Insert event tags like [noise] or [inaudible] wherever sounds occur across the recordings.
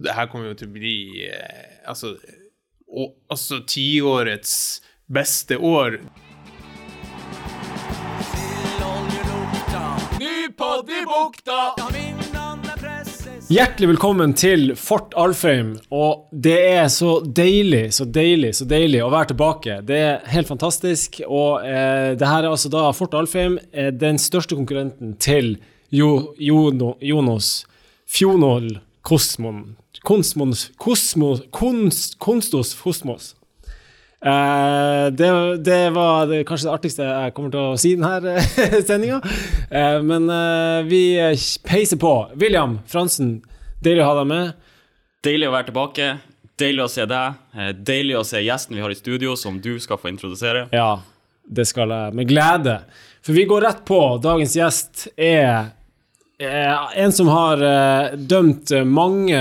Det her kommer jo til å bli eh, altså, altså tiårets beste år. Hjertelig velkommen til Fort Alfheim. Og det er så deilig, så deilig, så deilig å være tilbake. Det er helt fantastisk. Og eh, det her er altså da Fort Alfheim, eh, den største konkurrenten til jo, Jono, Jonos Fjonol Kosmon Kosmos Kosmos Konst, Konstos fosmos. Eh, det, det, var det, kanskje det artigste jeg kommer til å si i denne [laughs] sendinga. Eh, men eh, vi peiser på. William Fransen, deilig å ha deg med. Deilig å være tilbake. Deilig å se deg. Eh, deilig å se gjesten vi har i studio, som du skal få introdusere. Ja, det skal jeg med glede. For vi går rett på. Dagens gjest er en som har dømt mange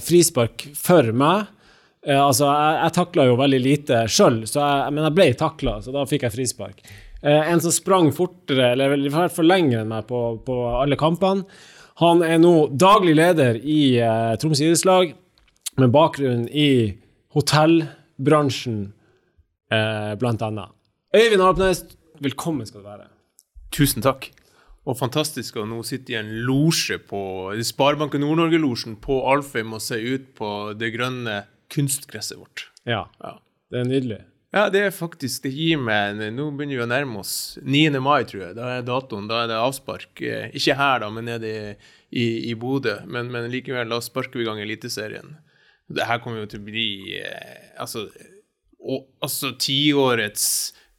frispark for meg. Uh, altså, jeg, jeg takla jo veldig lite sjøl, men jeg ble takla, så da fikk jeg frispark. En som sprang fortere, eller i hvert fall lenger enn meg på, på, alle kampene. Han er nå daglig leder i uh, Troms idrettslag, med bakgrunn i hotellbransjen, blant annet. Øyvind Alpnes, velkommen skal du være. Tusen takk. Og fantastisk å nå sitte i en losje på Sparebanken Nord-Norge-losjen på Alfheim og se ut på det grønne kunstgresset vårt. Ja. ja. Det er nydelig. Ja, det er faktisk Det gir meg Nå begynner vi å nærme oss 9. mai, tror jeg. Da er datoen. Da er det avspark. Eh, ikke her, da, men nede i, i, i Bodø. Men, men, likevel, da sparker vi i gang Eliteserien. Det her kommer jo til å bli eh, altså, og, altså tiårets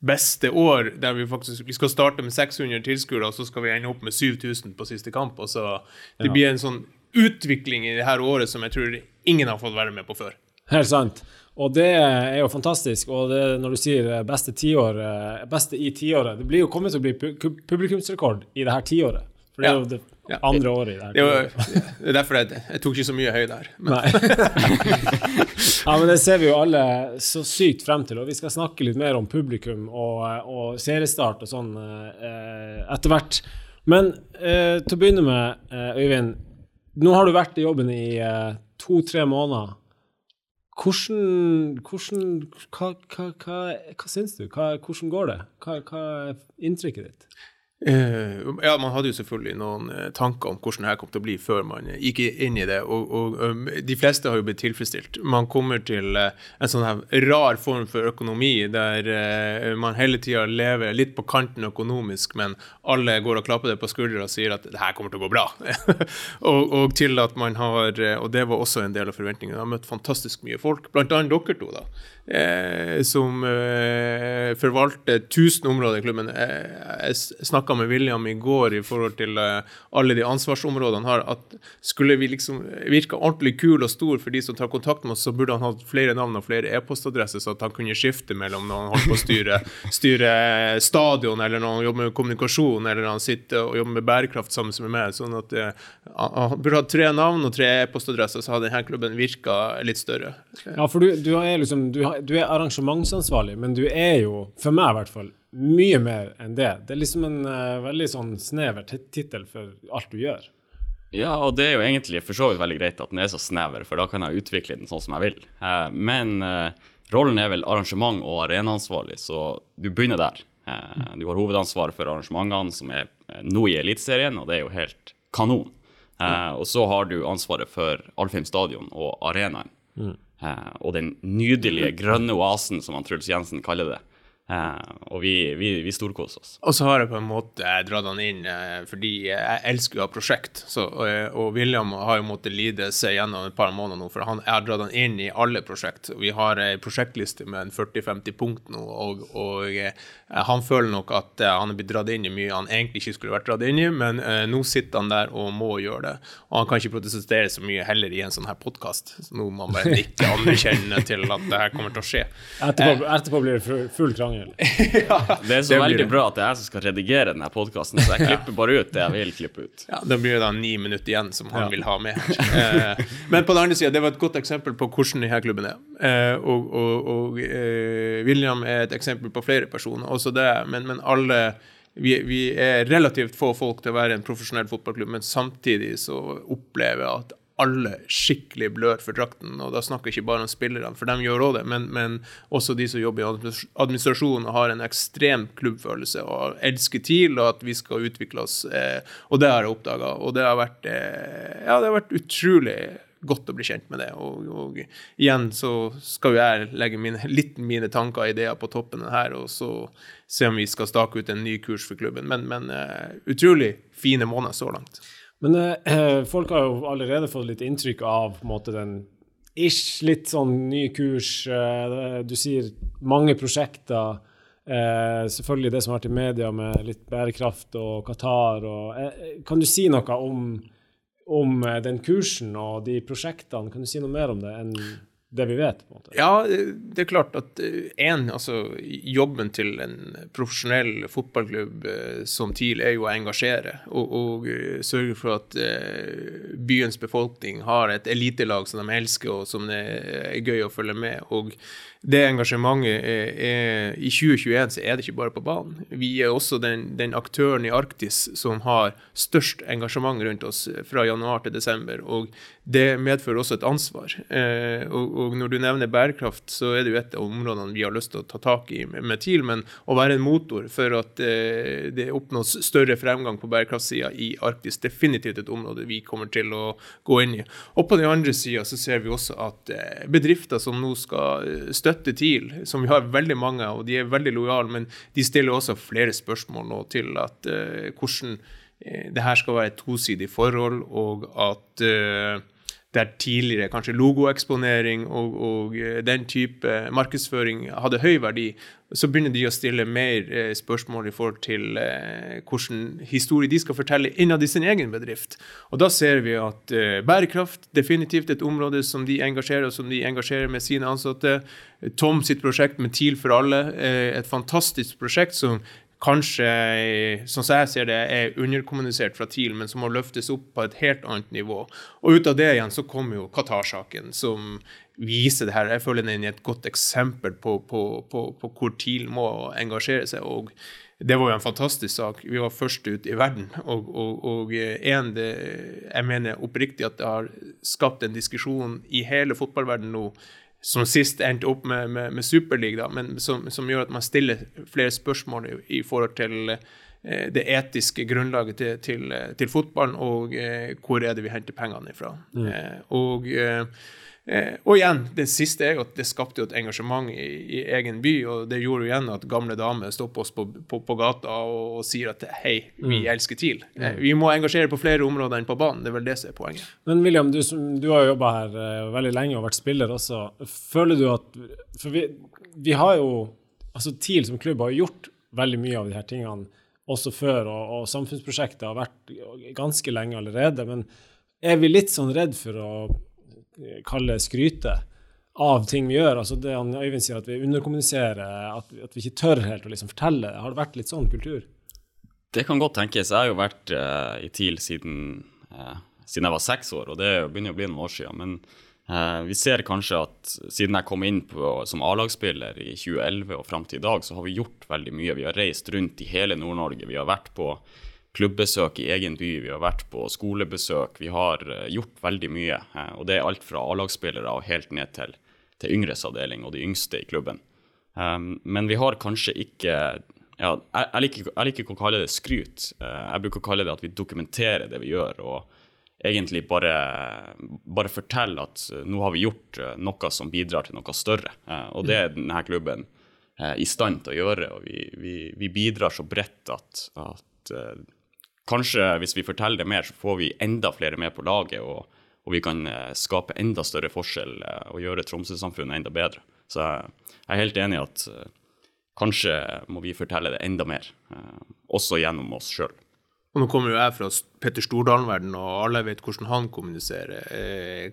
beste år, der vi faktisk vi skal starte med 600 tilskuere, og så skal vi ende opp med 7000 på siste kamp. Og så, det ja. blir en sånn utvikling i det her året som jeg tror ingen har fått være med på før. Helt sant. Og det er jo fantastisk. Og det, når du sier beste, tiår, eh, beste i tiåret Det blir jo kommet til å bli publikumsrekord i det her tiåret. For det er jo det andre året i det her. Det, var, det er derfor jeg, jeg, tok ikke så mye høy der. Men. [laughs] [laughs] ja, men det ser vi jo alle så sykt frem til. Og vi skal snakke litt mer om publikum og, og seriestart og sånn eh, etter hvert. Men eh, til å begynne med, eh, Øyvind. Nå har du vært i jobben i eh, to-tre måneder. Hvordan, hvordan hva, hva, hva, hva syns du? hvordan går det? Hva, hva er inntrykket ditt? Uh, ja, man hadde jo selvfølgelig noen uh, tanker om hvordan det her kom til å bli før man uh, gikk inn i det, og, og um, de fleste har jo blitt tilfredsstilt. Man kommer til en sånn her rar form for økonomi der man hele tida lever litt på kanten økonomisk, men alle går og klapper det på skuldra og sier at det her kommer til å gå bra. [laughs] og, og, til at man har, og det var også en del av forventningene, har møtt fantastisk mye folk, annet dere to, da eh, som eh, forvalter 1000 områder i klubben. jeg, jeg snakka med William i går i forhold til eh, alle de ansvarsområdene han har. at Skulle vi liksom virke ordentlig kul og stor for de som tar kontakt med oss, så burde han hatt flere navn og flere e-postadresser, så at han kunne skifte mellom når han holder på å styre, [laughs] styre stadion, eller når han jobber med kommunikasjon, eller når han sitter og jobber med bærekraft sammen med meg. sånn at eh, Han burde hatt tre navn og tre e-postadresser, så hadde denne klubben virka litt større. Ja, for du, du er liksom du du er arrangementsansvarlig, men du er jo, for meg i hvert fall, mye mer enn det. Det er liksom en uh, veldig sånn snever tittel for alt du gjør. Ja, og det er jo egentlig for så vidt veldig greit at den er så snever, for da kan jeg utvikle den sånn som jeg vil. Uh, men uh, rollen er vel arrangement og arenaansvarlig, så du begynner der. du har hovedansvaret for arrangementene som er nå i Eliteserien, og det er jo helt kanon. og så har du ansvaret for Alfheim stadion og arenaen. Mm. Og den nydelige grønne oasen, som han Truls Jensen kaller det. Uh, og vi, vi, vi storkoser oss. Og så har jeg på en måte dratt han inn eh, fordi jeg elsker å ha prosjekt. Så, uh, og William har jo måttet lide seg gjennom et par måneder nå, for han, jeg har dratt han inn i alle prosjekt. Vi har ei prosjektliste med en 40-50 punkt nå, og, og han føler nok at han er blitt dratt inn i mye han egentlig ikke skulle vært dratt inn i, men nå sitter han der og må gjøre det. Og han kan ikke protestere så mye heller i en sånn her podkast. Nå må man bare ikke anerkjennende til at det her kommer til å skje. Etterpå, etterpå blir det full krangel krangel. [laughs] ja, det er så det veldig bra at det er jeg som skal redigere denne podkasten, så jeg klipper bare ut det jeg vil klippe ut. Ja, Da blir det da ni minutter igjen som han ja. vil ha med. [laughs] Eh, men på den andre sida, det var et godt eksempel på hvordan denne klubben er. Eh, og, og, og eh, William er et eksempel på flere personer, også det, men, men alle vi, vi, er relativt få folk til å være en profesjonell fotballklubb, men samtidig så opplever jeg at alle skikkelig blør for drakten. Og da snakker jeg ikke bare om spillerne, for de gjør òg det, men, men, også de som jobber i administrasjonen og har en ekstrem klubbfølelse og elsker TIL og at vi skal utvikle oss. Eh, og det har jeg oppdaga. Og det har vært, eh, ja, det har vært utrolig godt å bli kjent med det. Og, og igjen så skal jo jeg legge mine, litt mine tanker og ideer på toppen her, og så se om vi skal stake ut en ny kurs for klubben. Men, men uh, utrolig fine måneder så langt. Men eh, [clears throat] folk har jo allerede fått litt inntrykk av på en måte den ish, litt sånn ny kurs. Eh, du sier mange prosjekter. Eh, selvfølgelig det som har vært i media med litt bærekraft og Qatar. Og, eh, kan du si noe om om eh, den kursen og de prosjektene. Kan du si noe mer om det enn det vi vet? på en måte? Ja, det er klart at eh, altså jobben til en profesjonell fotballklubb eh, som TIL er jo å engasjere og, og sørge for at byens befolkning har et elitelag som de elsker og som det er gøy å følge med. og det engasjementet er, er, I 2021 så er det ikke bare på banen. Vi er også den, den, aktøren i Arktis som har størst engasjement rundt oss fra januar til desember. og Det medfører også et ansvar. Eh, og, og, Når du nevner bærekraft, så er det jo et av områdene vi har lyst til å ta tak i med, med TIL. Men å være en motor for at eh, det oppnås større fremgang på bærekraftsida i Arktis, definitivt et område vi kommer til å gå inn i. Og på den andre sida så ser vi også at eh, bedrifter som nå skal støtte støtter TIL, som vi har veldig mange av, og de er veldig lojale, men de stiller også flere spørsmål nå til at uh, hvordan uh, det her skal være et tosidig forhold, og at uh, der tidligere kanskje logoeksponering og, og, eh, den type markedsføring hadde høy verdi, så begynner de å stille mer eh, spørsmål i forhold til eh, hvordan historie de skal fortelle innad i sin egen bedrift. Og da ser vi at eh, bærekraft definitivt et område som de engasjerer, og som de engasjerer med sine ansatte. Tom sitt prosjekt med TIL for alle, et fantastisk prosjekt som kanskje, sånn som jeg ser det, er underkommunisert fra TIL, men som må løftes opp på et helt annet nivå. Og ut av det igjen så kommer jo Qatar-saken, som viser det her. Jeg føler den er et godt eksempel på, på, på, på, hvor TIL må engasjere seg. og det var jo en fantastisk sak. Vi var først ut i verden. Og, og, og en, det, jeg mener oppriktig at det har skapt en diskusjon i hele fotballverdenen nå som sist endte opp med, med, med Superliga, men som, som, gjør at man stiller flere spørsmål i, i forhold til eh, det etiske grunnlaget til, til, til fotballen, og eh, hvor er det vi henter pengene ifra. Mm. Eh, og eh, og igjen, det siste er jo at det skapte jo et engasjement i, i, egen by, og det gjorde jo igjen at gamle damer stopper oss på, på, på gata og, og, sier at hei, vi mm. elsker TIL. Eh, vi må engasjere på flere områder enn på banen. Det er vel det som er poenget. Men William, du, du har jo jobba her uh, veldig lenge og vært spiller også. Føler du at For vi, vi har jo Altså TIL som klubb har gjort veldig mye av de her tingene også før, og, og samfunnsprosjektet har vært ganske lenge allerede. Men er vi litt sånn redd for å kalle skryte av ting vi gjør. altså det han Øyvind sier, at vi underkommuniserer, at, at vi ikke tør helt å liksom fortelle. Har det vært litt sånn kultur? Det kan godt tenkes. Jeg har jo vært uh, i TIL siden, uh, siden, jeg var seks år, og det begynner å bli noen år siden. Men uh, vi ser kanskje at siden jeg kom inn på, som A-lagsspiller i 2011 og fram til i dag, så har vi gjort veldig mye. Vi har reist rundt i hele Nord-Norge. Vi har vært på klubbbesøk i egen by, vi har vært på skolebesøk. Vi har eh, gjort veldig mye. Eh, og det er alt fra A-lagsspillere og helt ned til, til yngres avdeling og de yngste i klubben. Um, men vi har kanskje ikke ja, jeg, liker, jeg, liker, ikke å kalle det skryt. Uh, jeg bruker å kalle det at vi dokumenterer det vi gjør. og egentlig bare, bare fortelle at nå har vi gjort noe som bidrar til noe større. og det er denne klubben i stand til å gjøre. og Vi, vi, vi bidrar så bredt at, at kanskje hvis vi forteller det mer, så får vi enda flere med på laget, og, og vi kan eh, skape enda større forskjell eh, og gjøre Tromsø-samfunnet enda bedre. Så jeg er helt enig i at eh, kanskje må vi fortelle det enda mer, også gjennom oss sjøl. Og nå kommer jo jeg fra Petter Stordalen-verden, og alle vet hvordan han kommuniserer.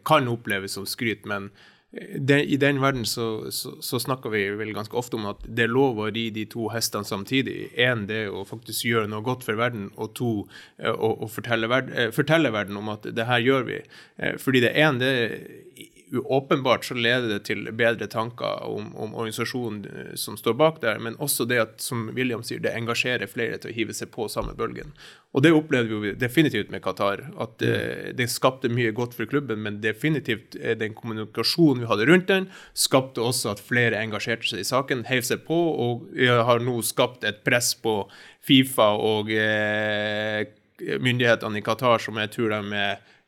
Kan oppleves som skryt, men den, I den verden så, så, så, snakker vi vel ganske ofte om at det er lov å ri de to hestene samtidig. Én det å faktisk gjøre noe godt for verden, og to å, å fortelle, verden, eh, fortelle, verden, om at det her gjør vi. Eh, fordi det ene det åpenbart så leder det til bedre tanker om, om, organisasjonen eh, som står bak der, men også det at, som William sier, det engasjerer flere til å hive seg på samme bølgen. Og det opplevde vi definitivt med Qatar. At det, mm. det skapte mye godt for klubben, men definitivt den kommunikasjonen vi hadde rundt den, skapte også at flere engasjerte seg i saken, heiv seg på, og har nå skapt et press på Fifa og eh, myndighetene i Qatar som jeg tror de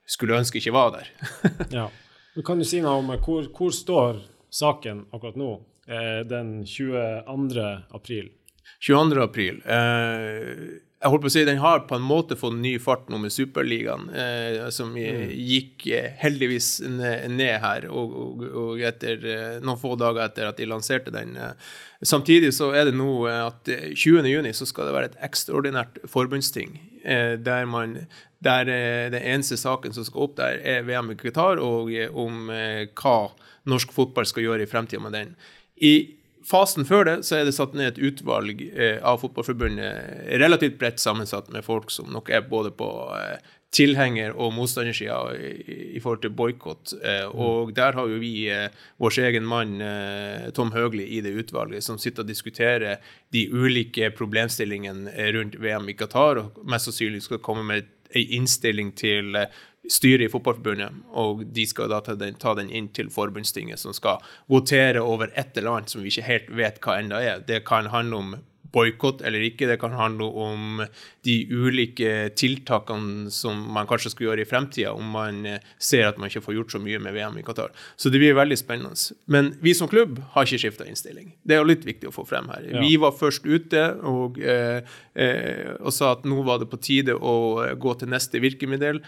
skulle ønske ikke var der. [laughs] ja. Du kan du si noe om hvor, hvor står saken akkurat nå, eh, den 22. april? 22. april. Eh, jeg holdt på å si, Den har på en måte fått ny fart nå med Superligaen, eh, som mm. gikk eh, heldigvis ned, her, og, og, og, etter eh, noen få dager etter at de lanserte den. Eh, samtidig så er det nå at 20.6 så skal det være et ekstraordinært forbundsting, der man der den eneste saken som skal opp der, er VM i Qatar, og om hva norsk fotball skal gjøre i fremtida med den. I fasen før det så er det satt ned et utvalg eh, av Fotballforbundet, relativt bredt sammensatt med folk som nok er både på eh, tilhenger- og motstandersida i, forhold til boikott. Eh, og der har jo vi eh, vår egen mann eh, Tom Høgli i det utvalget, som sitter og diskuterer de ulike problemstillingene rundt VM i Qatar, og mest sannsynlig skal komme med ei innstilling til eh, styret i Fotballforbundet, og de skal da ta den, ta den, inn til forbundstinget, som skal votere over et eller annet som vi ikke helt vet hva enda er. Det kan handle om boikott eller ikke, det kan handle om de ulike tiltakene som man kanskje skal gjøre i fremtida, om man eh, ser at man ikke får gjort så mye med VM i Qatar. Så det blir veldig spennende. Men vi som klubb har ikke skifta innstilling. Det er jo litt viktig å få frem her. Ja. Vi var først ute og, eh, eh, og sa at nå var det på tide å gå til neste virkemiddel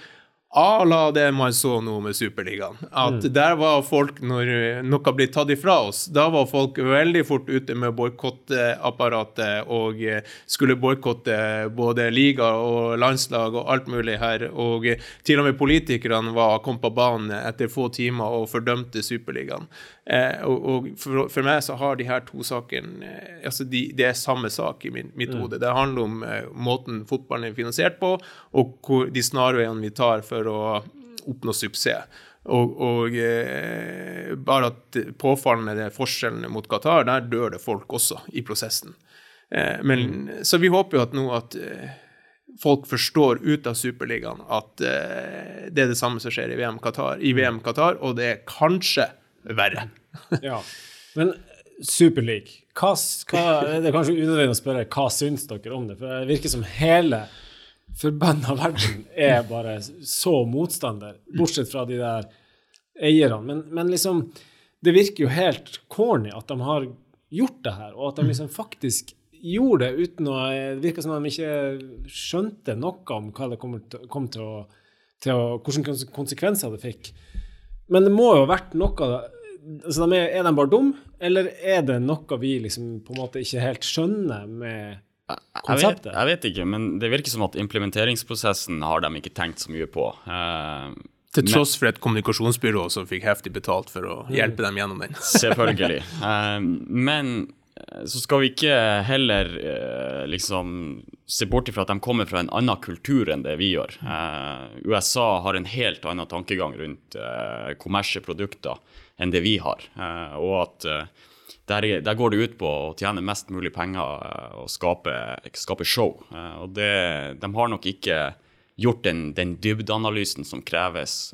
à la det man så nå med Superligaen. At mm. der var folk, når noe blir tatt ifra oss, da var folk veldig fort ute med boikottapparatet og eh, skulle boikotte både liga og landslag og alt mulig her. Og til og med politikerne var, kom på banen etter få timer og fordømte Superligaen. Eh, og, og for, for, meg så har de her to sakene eh, altså de, Det er samme sak i min, mitt mm. hode. Det handler om eh, måten fotballen er finansiert på, og hvor, de snarveiene vi tar for å oppnå suksess. Og, og eh, bare at påfallende forskjellene mot Qatar, der dør det folk også i prosessen. Eh, men. Så vi håper jo at nå at eh, folk forstår ut av Superligaen at eh, det er det samme som skjer i VM Qatar, i VM Qatar og det er kanskje verre. [laughs] ja. Men Superleague, hva, hva, det er kanskje unødvendig å spørre hva syns dere om det? For det virker som hele forbanna verden er bare så motstander, bortsett fra de der eierne. Men, men, liksom, det virker jo helt corny at de har gjort det her, og at de liksom faktisk gjorde det uten å Det virker som de ikke skjønte noe om hva det kom til, kom til å, å Hvilke konsekvenser det fikk. Men det må jo ha vært noe altså de er, er, de bare dumme, eller er det noe vi liksom på en måte ikke helt skjønner med konseptet? Jeg vet, jeg vet ikke, men det virker som at implementeringsprosessen har de ikke tenkt så mye på. Uh, til tross for et kommunikasjonsbyrå som fikk heftig betalt for å hjelpe dem gjennom den. [laughs] Selvfølgelig. Uh, men Eh, så skal vi ikke heller eh, liksom se bort ifra at de kommer fra en annen kultur enn det vi gjør. Eh, USA har en helt annen tankegang rundt eh, kommersielle produkter enn det vi har. Eh, og at eh, der, der, går det ut på å tjene mest mulig penger og skape, skape show. og det, de har nok ikke gjort den, den dybdeanalysen som kreves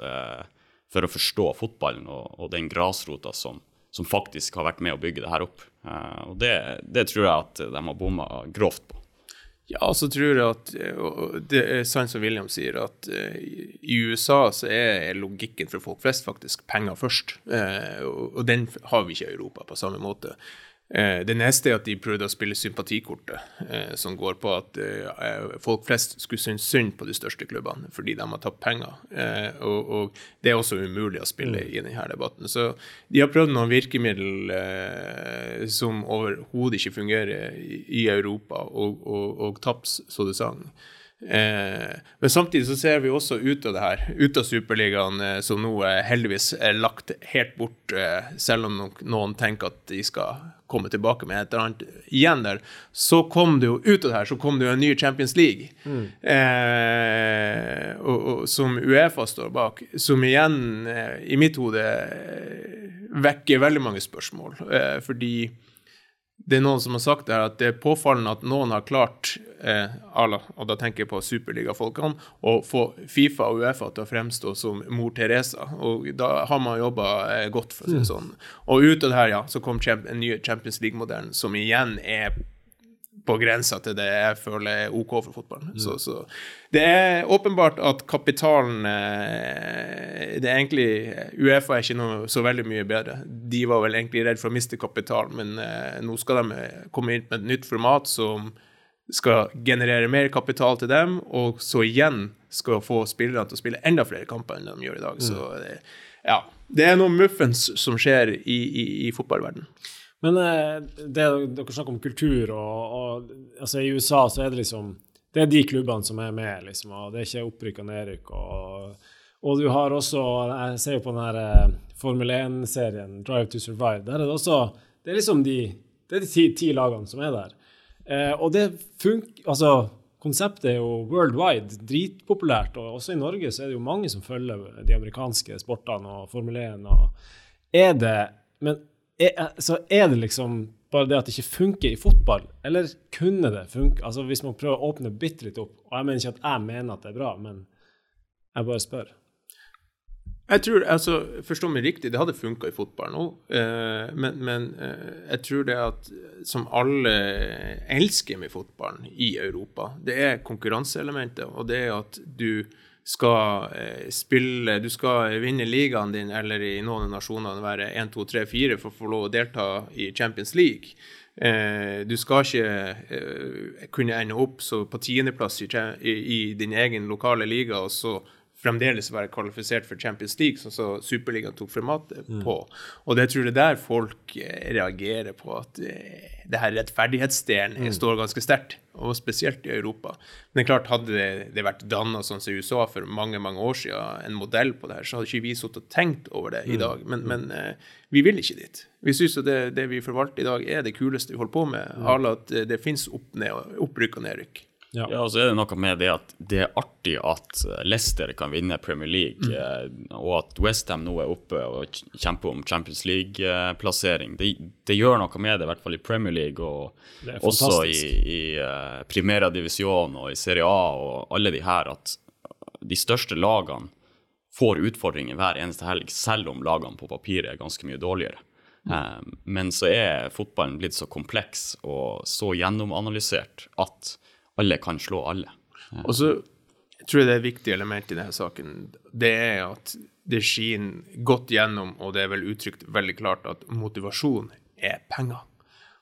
for å forstå fotballen og, og den grasrota som, som faktisk har vært med å bygge det her opp. Og det, det, tror jeg at de har bomma grovt på. Ja, så tror jeg at og Det er sant som William sier, at uh, i USA så er logikken for folk flest faktisk penger først. Og, og den har vi ikke i Europa på samme måte. Eh, det neste er at de prøvde å spille sympatikortet, eh, som går på at eh, folk flest skulle synes synd på de største klubbene fordi de har tapt penger. Og, og, det er også umulig å spille mm. i denne debatten. Så de har prøvd noen virkemiddel som overhodet ikke fungerer i, Europa, og, og, og tapt så det sang. Eh, men samtidig så ser vi også ut av det her, ut av Superligaen, eh, som nå eh, heldigvis er lagt helt bort, selv om noen tenker at de skal komme tilbake med et eller annet. Igjen der, så kom det jo ut av det her, så kom det jo en ny Champions League, mm. eh, og, og, som Uefa står bak, som igjen, eh, i mitt hode, vekker veldig mange spørsmål, fordi det er noen som har sagt det her, at det er påfallende at noen har klart, eh, og da tenker jeg på superligafolkene, å få Fifa og Uefa til å fremstå som mor Teresa. Og da har man jobba eh, godt, for å si det mm. sånn. Og ut av det her, ja, så kom en ny Champions League-modellen, som igjen er på grensa til det jeg føler er OK for fotballen. Mm. Så, så, det er åpenbart at kapitalen eh, Det er egentlig Uefa er ikke noe så veldig mye bedre. De var vel egentlig redd for å miste kapital, men eh, nå skal de eh, komme inn med et nytt format som skal generere mer kapital til dem, og så igjen skal få spillerne til å spille enda flere kamper enn de gjør i dag. Mm. Så ja, det er noe muffens som skjer i, i, i fotballverdenen. Men eh, det, dere snakker om kultur, og, og, altså i USA så er det liksom Det er de klubbene som er med, liksom, og det er ikke opprykk og nedrykk. Og, og, du har også Jeg ser jo på den her eh, Formel 1-serien, Drive to Survive. Der er det også Det er liksom de, det er de ti, ti lagene som er der. Eh, og det funker Altså, konseptet er jo worldwide, dritpopulært, og også i Norge så er det jo mange som følger de amerikanske sportene og Formel 1. Og er det Men så er det liksom bare det at det ikke funker i fotball, eller kunne det funke? Altså Hvis man prøver å åpne bitte litt opp, og jeg mener ikke at jeg mener at det er bra, men jeg bare spør. Jeg tror, altså, Forstå meg riktig, det hadde funka i fotball nå, eh, men, men eh, jeg tror det at som alle elsker med fotballen i Europa, det er konkurranseelementet, og det er at du skal eh, spille Du skal vinne ligaen din, eller i noen av nasjonene være 1, 2, 3, 4 for å få lov å delta i Champions League. Eh, du skal ikke eh, kunne ende opp på tiendeplass i din egen lokale liga og så fremdeles være kvalifisert for Champions League, sånn som Superligaen tok formatet mm. på. Og det tror jeg det er der folk reagerer på, at det her rettferdighetsdelen mm. står ganske sterkt og spesielt i Europa. Men klart, hadde det, det vært danna sånn som USA for mange mange år siden, en modell på det her, så hadde ikke vi sittet og tenkt over det i mm. dag. Men, men uh, vi vil ikke dit. Vi syns det, det, vi forvalter i dag, er det kuleste vi holder på med. Mm. At det, det finnes opp, ned, opprykk og nedrykk. Ja. ja, og så er det noe med det at det er artig at Leicester kan vinne Premier League, mm. Eh, og at Westham nå er oppe og kjemper om Champions League-plassering. Det, det, gjør noe med det, i hvert fall i Premier League, og også i, i uh, Primera Divisjon og i Serie A og alle de her, at de største lagene får utfordringer hver eneste helg, selv om lagene på papiret er ganske mye dårligere. Mm. Um, men så er fotballen blitt så kompleks og så gjennomanalysert at alle kan slå alle. Og så tror jeg det er et viktig element i denne saken. Det er at det skinner godt gjennom, og det er vel uttrykt veldig klart, at motivasjon er penger.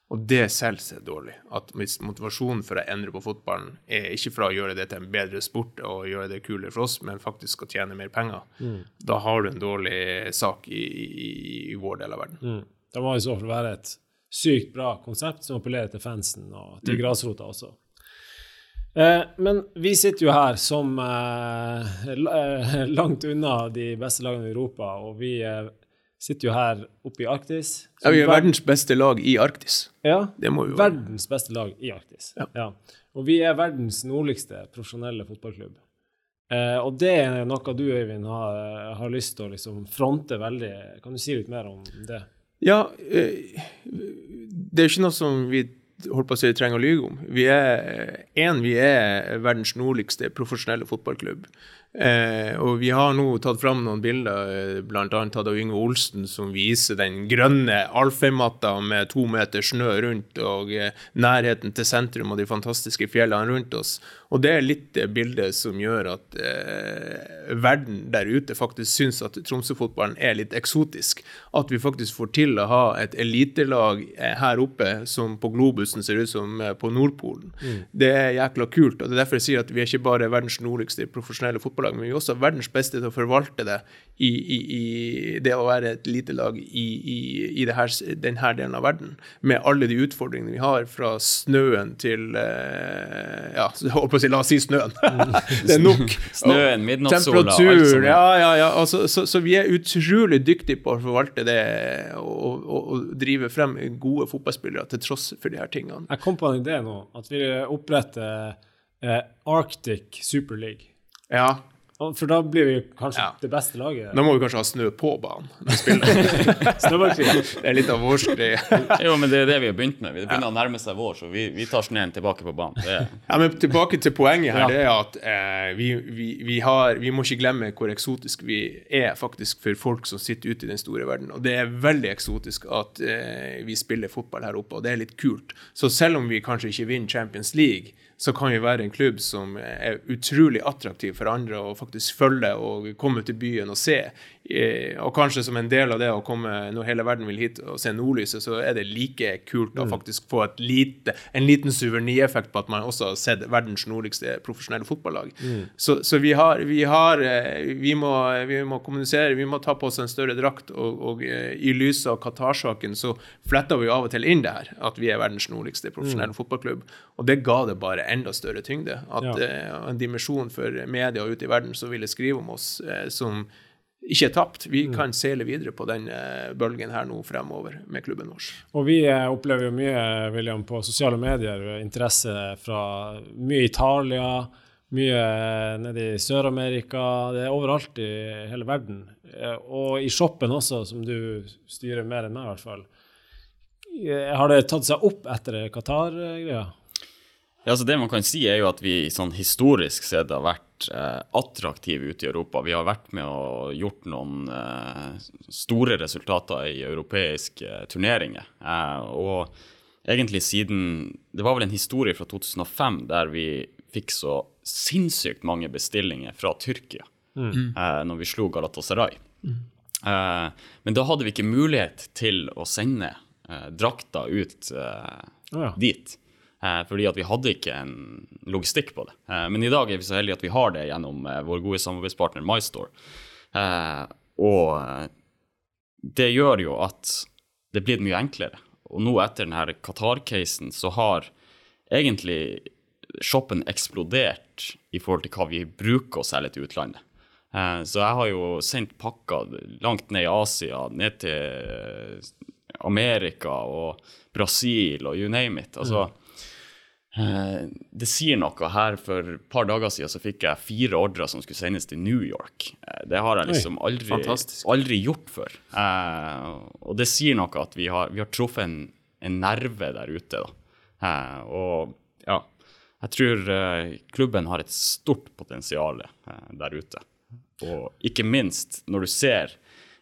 Og det selv er dårlig. At hvis motivasjonen for å endre på fotballen er ikke fra å gjøre det til en bedre sport og gjøre det kulere for oss, men faktisk å tjene mer penger, mm. da har du en dårlig sak i, i, i vår del av verden. Mm. Det må i så fall være et sykt bra konsept som appellerer til fansen og til mm. grasrota også. Eh, men vi sitter jo her som eh, eh, [laughs] langt unna de beste lagene i Europa, og vi sitter jo her oppe i Arktis. Ja, vi er verdens beste lag i Arktis. Ja, det må vi være. verdens beste lag i Arktis. Ja. ja. Og vi er verdens nordligste profesjonelle fotballklubb. Og det er noe du, Øyvind, har, har lyst til å liksom fronte veldig. Kan du si litt mer om det? Ja, det er ikke noe som vi holdt på å si, trenger å lyve om. Vi er, en, vi er verdens nordligste profesjonelle fotballklubb. Eh, og vi har nå tatt fram noen bilder, eh, bl.a. av Yngve Olsen, som viser den grønne Alfheim-matta med to meter snø rundt, og eh, nærheten til sentrum og de fantastiske fjellene rundt oss. Og det er litt det bildet som gjør at eh, verden der ute faktisk syns at Tromsø-fotballen er litt eksotisk. At vi faktisk får til å ha et elitelag eh, her oppe som på globusen ser ut som eh, på Nordpolen. Mm. Det er jækla kult. og Det er derfor jeg sier at vi er ikke bare verdens nordligste profesjonelle fotballag, fotballag, men vi er også verdens beste til å forvalte det i, i, i det å være et lite lag i, i her, denne delen av verden. Med alle de utfordringene vi har, fra snøen til Ja, holdt på å si, la oss si snøen. [laughs] det er nok. [laughs] snøen, midnattssola, temperatur. Ja, ja, ja. Altså, så, så, vi er utrolig dyktige på å forvalte det og, og, og drive frem gode fotballspillere til tross for de her tingene. Jeg kom på en idé nå, at vi oppretter eh, Arctic Super League. Ja. For da blir vi kanskje ja. det beste laget. Da må vi kanskje ha snø på banen [laughs] [laughs] det er litt av vår skri. jo, men det er det vi har begynt med. Det begynner ja. å nærme seg vår, så vi, vi tar snøen tilbake på banen. Ja, men tilbake til poenget her, det er at eh, vi, vi, vi, har, vi må ikke glemme hvor eksotisk vi er faktisk for folk som sitter ute i den store verden. Og det er veldig eksotisk at eh, vi spiller fotball her oppe, og det er litt kult. Så selv om vi kanskje ikke vinner Champions League, så kan vi være en klubb som er utrolig attraktiv for andre å faktisk følge og komme til byen og se. Eh, og kanskje som en del av det å komme når hele verden vil hit og se nordlyset, så er det like kult å mm. faktisk få lite, en liten suvenireffekt på at man også har sett verdens nordligste profesjonelle fotballag. Mm. Så, så, vi har, vi, har eh, vi, må, vi, må, kommunisere, vi må ta på oss en større drakt, og, og eh, i lys av Qatar-saken så fletter vi av og til inn det her, at vi er verdens nordligste profesjonelle mm. fotballklubb. Og det ga det bare enda større tyngde. At ja. en dimensjon for media ute i verden som ville skrive om oss som ikke er tapt. Vi mm. kan seile videre på den eh, bølgen her nå fremover med klubben vår. Og vi opplever jo mye, William, på sosiale medier interesse fra mye Italia, mye nede i Sør-Amerika. Det er overalt i hele verden. Og i shoppen også, som du styrer mer enn meg, i hvert fall. Har det tatt seg opp etter Qatar-greia? Ja, altså Det man kan si, er jo at vi sånn historisk sett har vært eh, attraktive ute i Europa. Vi har vært med og gjort noen eh, store resultater i europeiske eh, turneringer. Eh, og egentlig siden Det var vel en historie fra 2005 der vi fikk så sinnssykt mange bestillinger fra Tyrkia mm. Eh, når vi slo Galatasaray. Mm. Eh, men da hadde vi ikke mulighet til å sende drakta ut oh, ja. dit. Eh, fordi at vi hadde ikke en logistikk på det. Eh, men i dag er vi så heldige at vi har det gjennom eh, vår gode samarbeidspartner MyStore. Og det gjør jo at det blir mye enklere. Og nå etter denne Qatar-casen så har egentlig shoppen eksplodert i forhold til hva vi bruker å selge til utlandet. Så jeg har jo sendt pakker langt ned i Asia, ned til Amerika og Brasil og you name it. Altså, mm. Eh, det sier noe. Her For et par dager siden så fikk jeg fire ordrer som skulle sendes til New York. Eh, det har jeg liksom aldri, aldri gjort før. Eh, og det sier noe at vi har, vi har truffet en, en, nerve der ute. Da. og ja, jeg tror klubben har et stort potensial der ute. Og ikke minst når du ser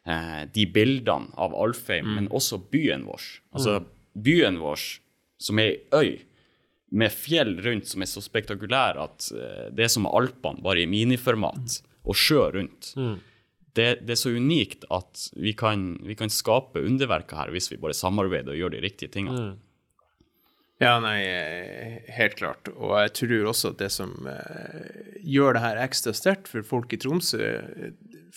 de bildene av Alfheim, mm. men også byen vår. Altså mm. byen vår som er ei øy med fjell rundt som er så spektakulære at uh, det er som Alpene, bare i miniformat, og sjø rundt. Mm. Det, det, er så unikt at vi kan, vi kan, skape underverker her hvis vi bare samarbeider og gjør de riktige tingene. Mm. Ja, nei, helt klart. Og jeg tror også at det som uh, gjør det her ekstra sterkt for folk i Tromsø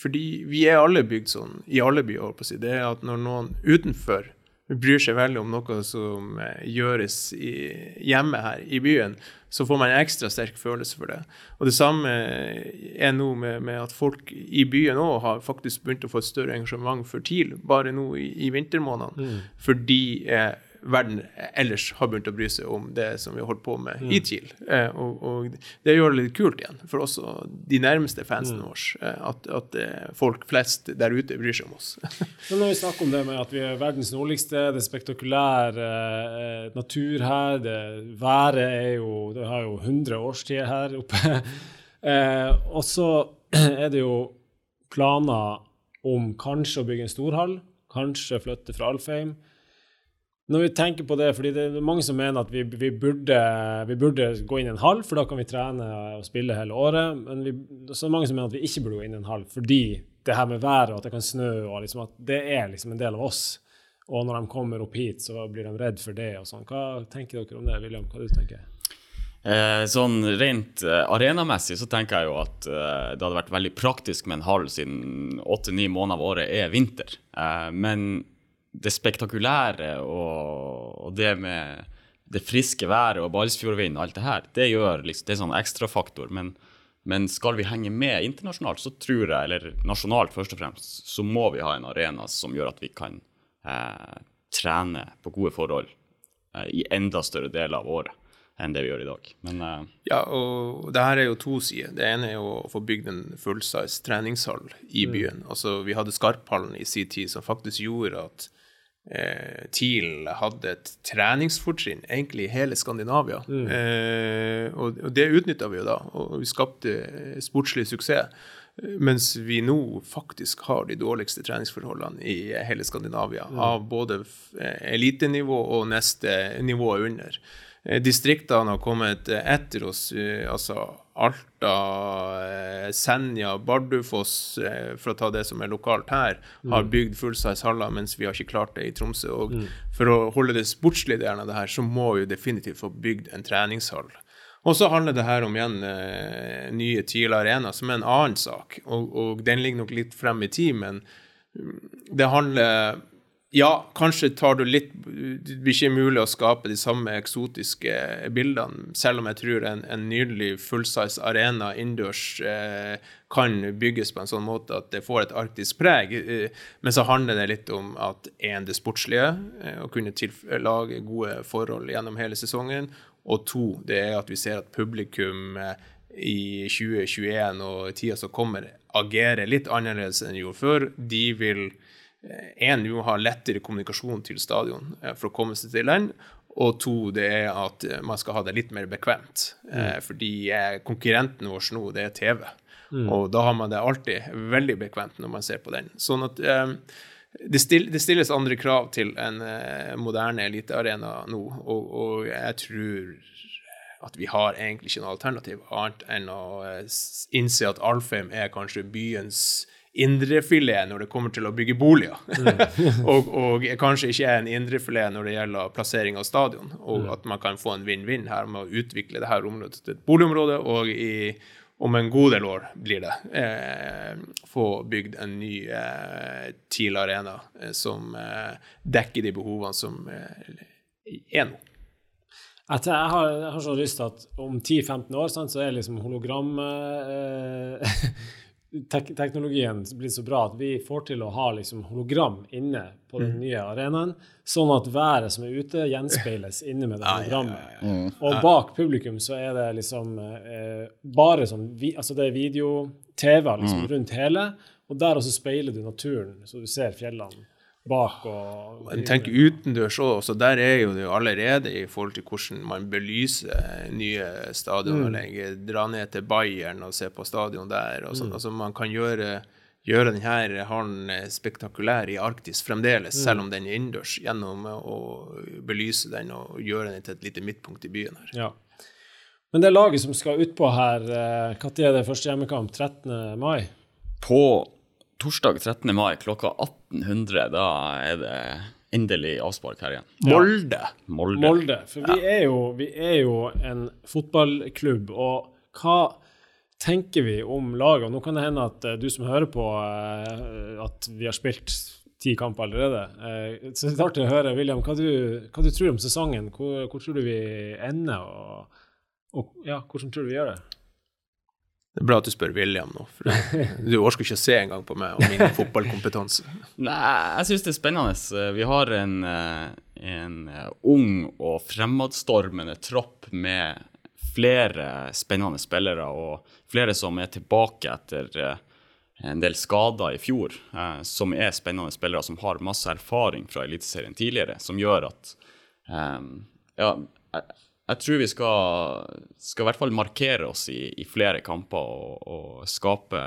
Fordi vi er alle bygd sånn, i alle byer, holdt på å si, det er at når noen utenfor bryr seg veldig om noe som eh, gjøres i, hjemme her i byen, så får man en ekstra sterk følelse for det. Og det samme er nå med, med at folk i byen òg har faktisk begynt å få et større engasjement for TIL, bare nå i, i vintermånedene, mm. fordi eh, verden ellers har begynt å bry seg om det som vi har holdt på med mm. i TIL. Eh, og, og, det gjør det litt kult igjen for oss og de nærmeste fansene mm. våre, eh, at, at, eh, folk flest der ute bryr seg om oss. [laughs] Men når vi snakker om det med at vi er verdens nordligste, det er spektakulær eh, natur her, det, været er jo Det har jo 100 årstider her oppe. [laughs] eh, og så [clears throat] er det jo planer om kanskje å bygge en storhall, kanskje flytte fra Alfheim. Når vi tenker på det, fordi det er mange som mener at vi, vi, burde, vi burde, gå inn i en hall, for da kan vi trene og spille hele året. Men vi, så er det mange som mener at vi ikke burde gå inn i en hall fordi det her med været og at det kan snø, og liksom at det er liksom en del av oss. Og når de kommer opp hit, så blir de redd for det og sånn. Hva tenker dere om det, William? Hva du tenker Eh, sånn rent eh, arenamessig så tenker jeg jo at eh, det hadde vært veldig praktisk med en hall, siden åtte-ni måneder av året er vinter. Eh, men det spektakulære og, og det med det friske været og Balsfjordvind og alt det her, det gjør liksom, det er sånn ekstrafaktor. Men, men skal vi henge med internasjonalt, så tror jeg, eller nasjonalt først og fremst, så må vi ha en arena som gjør at vi kan eh, trene på gode forhold eh, i enda større deler av året enn det vi gjør i dag. Men eh, Ja, og det her er jo to sider. Det ene er jo å få bygd en fullsize treningshall i byen. Altså, vi hadde Skarphallen i sin tid som faktisk gjorde at eh, TIL hadde et treningsfortrinn egentlig i hele Skandinavia. Eh, og, og det utnytta vi jo da, og vi skapte eh, sportslig suksess. Eh, Mens vi nå faktisk har de dårligste treningsforholdene i hele Skandinavia. Av både eh, elitenivå og neste nivå under. Eh, Distriktene har kommet eh, etter oss, eh, altså Alta, Senja, Bardufoss, for å ta det som er lokalt her, har bygd fullsize haller, mens vi har ikke klart det i Tromsø. Og for å holde det sportslige delen av det her, så må vi definitivt få bygd en treningshall. Og så handler det her om igjen nye TIL Arena, som er en annen sak. Og, og den ligger nok litt frem i tid, men mm, det handler Ja, kanskje tar du litt Det blir ikke mulig å skape de samme eksotiske bildene, selv om jeg tror en, en nydelig fullsize arena innendørs eh, kan bygges på en sånn måte at det får et arktisk preg. Eh, men så handler det litt om at én, det sportslige, eh, å kunne lage gode forhold gjennom hele sesongen. Og to, det er at vi ser at publikum eh, i 2021 og tida som kommer, agerer litt annerledes enn de gjorde før. De vil én, vi må ha lettere kommunikasjon til stadion eh, for å komme seg til den. Og to, det er at eh, man skal ha det litt mer bekvemt. Mm. fordi eh, konkurrenten vår nå, det er TV. Og da har man det alltid veldig bekvemt når man ser på den. Sånn at eh, det, stilles andre krav til en eh, moderne elitearena nå, og, og jeg tror at vi har egentlig ikke noe alternativ annet enn å eh, innse at Alfheim er kanskje byens indrefilet når det kommer til å bygge boliger. [laughs] og, og kanskje ikke er en indrefilet når det gjelder plassering av stadion. Og at man kan få en vinn-vinn her med å utvikle det her området til et boligområde, og i, om en god del år blir det, eh, få bygd en ny eh, TIL Arena eh, som eh, dekker de behovene som eh, er nå. Jeg, har, jeg har så lyst til at om 10-15 år sant, så er liksom hologram eh, [laughs] tek Teknologien blir så bra at vi får til å ha liksom hologram inne på den Mm. nye arenaen, sånn at været som er ute, gjenspeiles inne med det Ja, ja, hologrammet. ja, ja. Og bak publikum så er det liksom eh, bare sånn vi, Altså det er video-TV liksom Mm. rundt hele, og der også speiler du naturen, så du ser fjellene bak og Men tenk utendørs òg, så der er jo det jo allerede i forhold til hvordan man belyser nye stadionanlegg. Dra ned til Bayern og se på stadion der. og sånn. Altså Man kan gjøre, gjøre denne hallen spektakulær i Arktis fremdeles, selv om den er innendørs, gjennom å belyse den og gjøre den til et lite midtpunkt i byen her. Ja. Men det laget som skal utpå her, når er det første hjemmekamp? 13. mai? på torsdag 13. mai klokka 1800, da er det endelig avspark her igjen. Molde! Molde. Molde. For vi, er jo, vi er jo en fotballklubb, og hva tenker vi om laget? Og nå kan det hende at eh, du som hører på, eh, at vi har spilt ti kamper allerede. Eh, Så det er artig å høre, William, hva du, hva du tror om sesongen. Hvor, hvor tror du vi ender, og, og ja, hvordan tror du vi gjør det? Det er bra at du spør William nå, for du orker ikke å se engang på meg og min [laughs] fotballkompetanse. Nei, jeg syns det er spennende. Vi har en, eh, en eh, ung og fremadstormende tropp med flere spennende spillere, og flere som er tilbake etter eh, en del skader i fjor, som er spennende spillere som har masse erfaring fra Eliteserien tidligere, som gjør at Ja, jeg, tror vi skal, skal i hvert fall markere oss i, i flere kamper og, og skape,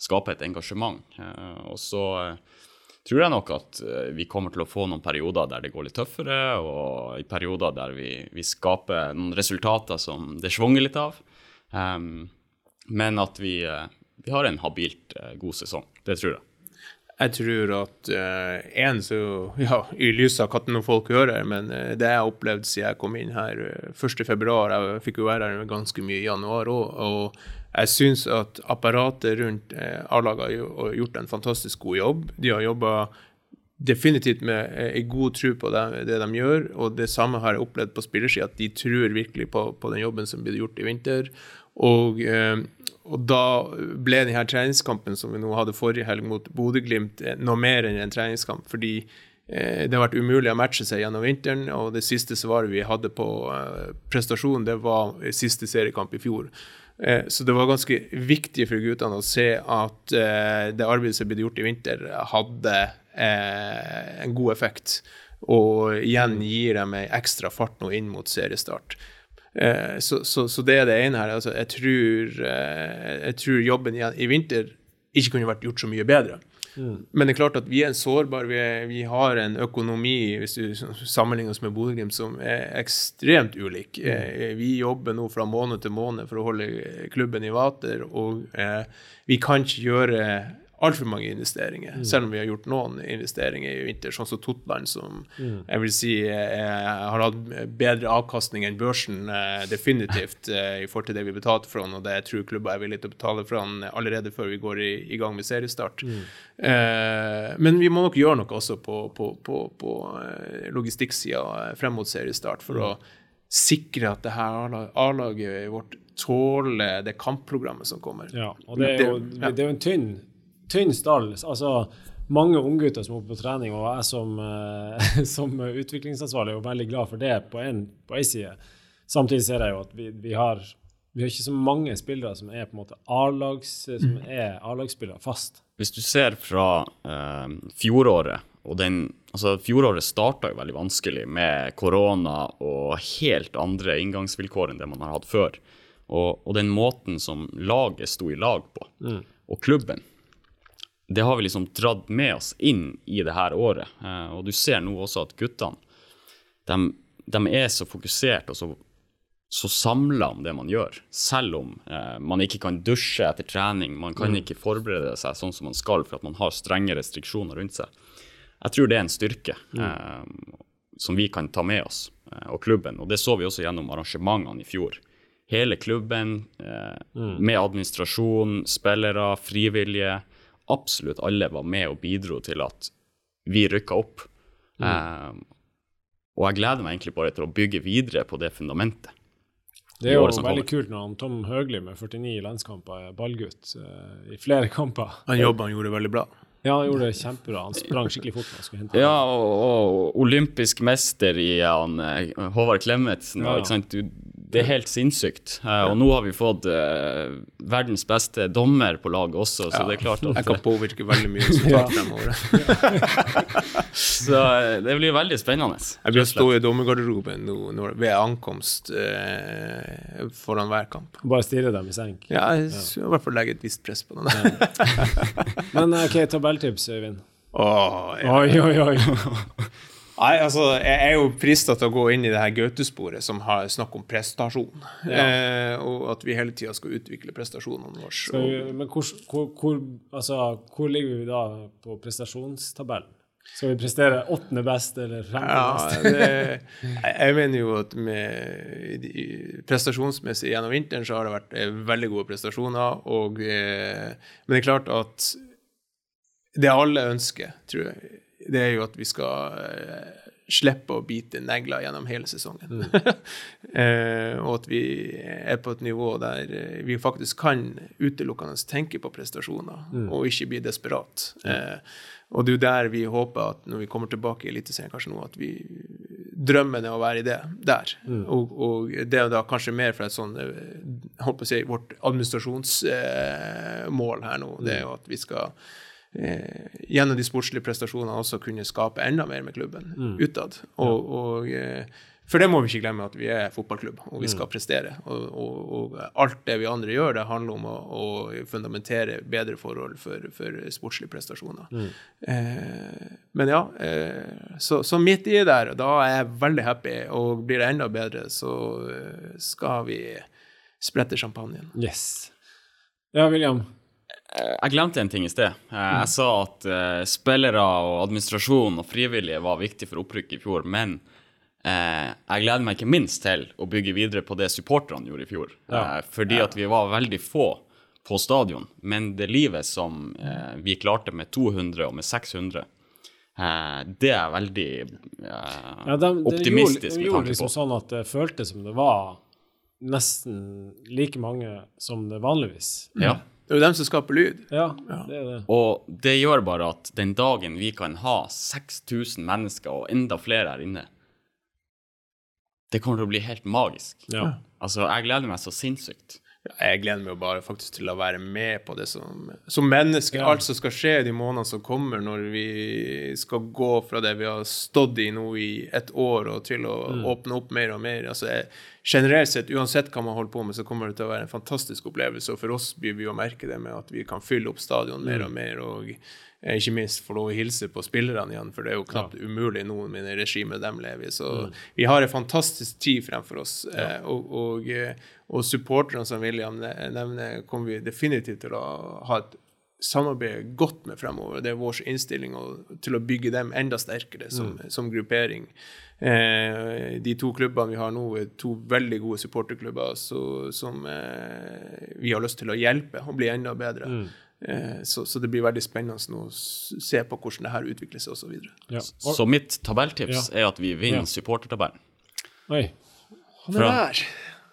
skape et engasjement. Eh, og så eh, tror jeg nok at eh, vi kommer til å få noen perioder der det går litt tøffere, og i perioder der vi, vi skaper noen resultater som det svanger litt av. Men at vi, vi har en habilt god sesong. Det tror jeg. Jeg tror at én, uh, så [laughs] Ja, i lys av hva folk hører, men uh, det jeg har opplevd siden jeg kom inn her uh, 1.2. Jeg fikk jo være her ganske mye i januar òg. Og jeg syns at apparatet rundt A-laget har gjort en fantastisk god jobb. De har jobba definitivt med en god tro på det, det, de gjør. Og det samme har jeg opplevd på spillersida, at de tror virkelig på, på, den jobben som blir gjort i vinter. Og og da ble denne treningskampen som vi nå hadde forrige helg mot Bodø-Glimt, eh, noe mer enn en treningskamp. Fordi eh, det har vært umulig å matche seg gjennom vinteren. Og det siste svaret vi hadde på prestasjonen, prestasjon, det var siste seriekamp i fjor. Eh, så det var ganske viktig for guttene å se at eh, det arbeidet som ble gjort i vinter, hadde eh, en god effekt. Og igjen gir dem ei ekstra fart nå inn mot seriestart. Eh, så, så, så, det er det ene her. Altså, jeg, tror, eh, jeg tror jobben igjen i vinter ikke kunne vært gjort så mye bedre. Mm. Men det er klart at vi er sårbare. Vi, vi, har en økonomi hvis du sammenligner oss med Bodø-Glimt, som er ekstremt ulik. Mm. Eh, vi jobber nå fra måned til måned for å holde klubben i vater, og eh, vi kan ikke gjøre altfor mange investeringer, mm. selv om vi har gjort noen investeringer i vinter, sånn som Totland, som mm. jeg vil si eh, har hatt bedre avkastning enn børsen, eh, definitivt, eh, i forhold til det vi betalte for den, og det jeg tror klubber er villige til å betale for den allerede før vi går i, i gang med seriestart. Mm. Eh, men vi må nok gjøre noe også på, på, på, på eh, logistikksida eh, frem mot seriestart, for å mm. sikre at det her A-laget vårt tåler det kampprogrammet som kommer. Ja, og det er jo, det, er jo en tynn tynn stall. Altså, mange unggutter som er oppe på trening, og jeg som, uh, [laughs] som utviklingsansvarlig er jo veldig glad for det på en, side. Samtidig ser jeg jo at vi, vi, har, vi har ikke så mange spillere som er på en måte A-lagsspillere fast. Hvis du ser fra uh, fjoråret, og den altså Fjoråret starta jo veldig vanskelig med korona og helt andre inngangsvilkår enn det man har hatt før. Og, og den måten som laget sto i lag på, mm. og klubben, det har vi liksom dratt med oss inn i det her året. Eh, og du ser nå også at guttene de, de er så fokusert og så, så samla om det man gjør. Selv om eh, man ikke kan dusje etter trening, man kan mm. ikke forberede seg sånn som man skal for at man har strenge restriksjoner rundt seg. Jeg tror det er en styrke mm. eh, som vi kan ta med oss, eh, og klubben. Og det så vi også gjennom arrangementene i fjor. Hele klubben, eh, mm. med administrasjon, spillere, frivillige absolutt alle var med og bidro til at vi rykka opp. Mm. Um, og jeg gleder meg egentlig bare til å bygge videre på det fundamentet. Det er jo veldig kult når han Tom Høgli med 49 landskamper er ballgutt uh, i flere kamper. Han jobba, han gjorde det veldig bra. Ja, han gjorde det kjempebra. Han sprang skikkelig fort. ja, og, og, olympisk mester i han, eh, Håvard Klemetsen. Ja. Du, det er helt sinnssykt. Uh, og nå har vi fått uh, verdens beste dommer på laget også, så ja, det er klart at Jeg kan påvirke veldig mye resultat fremover. [laughs] så uh, det blir veldig spennende. Jeg blir å stå i dommergarderoben nå når, ved ankomst foran hver kamp. Bare stirre dem i senk? Ja, jeg skal i hvert fall legge et visst press på dem. Men ok, tabelltips, Øyvind. Oh, ja. Oi, oi, oi. [laughs] Nei, altså, Jeg er jo frista til å gå inn i det her Gaute-sporet som har snakk om prestasjon. Ja. Eh, og at vi hele tida skal utvikle prestasjonene våre. Så, men hvor, hvor, hvor, altså, hvor, ligger vi da på prestasjonstabellen? Skal vi prestere åttende best eller femte ja, best? det, jeg mener jo at med prestasjonsmessig gjennom vinteren så har det vært eh, veldig gode prestasjoner. Og, eh, men det er klart at det alle ønsker, tror jeg det er jo at vi skal uh, slippe å bite negler gjennom hele sesongen. Mm. uh, [laughs] og at vi er på et nivå der uh, vi faktisk kan utelukkende tenke på prestasjoner, mm. og ikke bli desperat. og det er jo der vi håper at når vi kommer tilbake i Eliteserien kanskje nå, at vi drømmen er å være i det der. Mm. Og, og, det er da kanskje mer fra et sånn holdt på å si, vårt administrasjonsmål her nå, det er jo at vi skal eh, gjennom de sportslige prestasjonene også kunne skape enda mer med klubben mm. utad. Og, og eh, for det må vi ikke glemme, at vi er fotballklubb, og vi skal mm. prestere. Og, og, og, alt det vi andre gjør, det handler om å, å fundamentere bedre forhold for, for sportslige prestasjoner. Mm. Eh, men ja, eh, så, så, midt i der, da er jeg veldig happy, og blir det enda bedre, så eh, skal vi sprette champagnen. Yes. Ja, William, Jeg glemte en ting i sted. Eh, Jeg sa at eh, spillere og administrasjon og frivillige var viktig for opprykket i fjor, men eh, jeg gleder meg ikke minst til å bygge videre på det supporterne gjorde i fjor. Eh, fordi at vi var veldig få på stadion, men det livet som vi klarte med 200 og med 600, eh, det er veldig Ja, de, de optimistisk gjorde, de gjorde tanke liksom på. sånn at det føltes som det var nesten like mange som det vanligvis. Ja. Det er jo dem som skaper lyd. Ja, det er det. Og det gjør bare at den dagen vi kan ha 6000 mennesker og enda flere her inne, det kommer til å bli helt magisk. Ja. Altså, jeg gleder meg så sinnssykt. Jeg gleder meg jo bare faktisk til å være med på det som, som menneske. Alt som skal skje de månedene som kommer, når vi skal gå fra det vi har stått i nå i et år, og til å åpne opp mer og mer. Altså, jeg, generelt sett, uansett hva man holder på med, så kommer det til å være en fantastisk opplevelse. Og for oss blir vi å merke det med at vi kan fylle opp stadion mer og mer. og eh, ikke minst få lov å hilse på spillerne igjen, for det er jo knapt umulig nå med det regimet de lever i. Så vi har en fantastisk tid fremfor oss. Ja. Og, og, eh, og supporterne som William nevner, kommer vi definitivt til å ha et samarbeid godt med fremover. Det er vår innstilling til å bygge dem enda sterkere som, som gruppering. Eh, de to klubbene vi har nå, er to veldig gode supporterklubber så, som eh, vi har lyst til å hjelpe og bli enda bedre. Eh, så, så det blir veldig spennende nå å se på hvordan det her utvikler seg osv. Ja. Så mitt tabelltips er at vi vinner Ja. supportertabellen. Oi. Fra-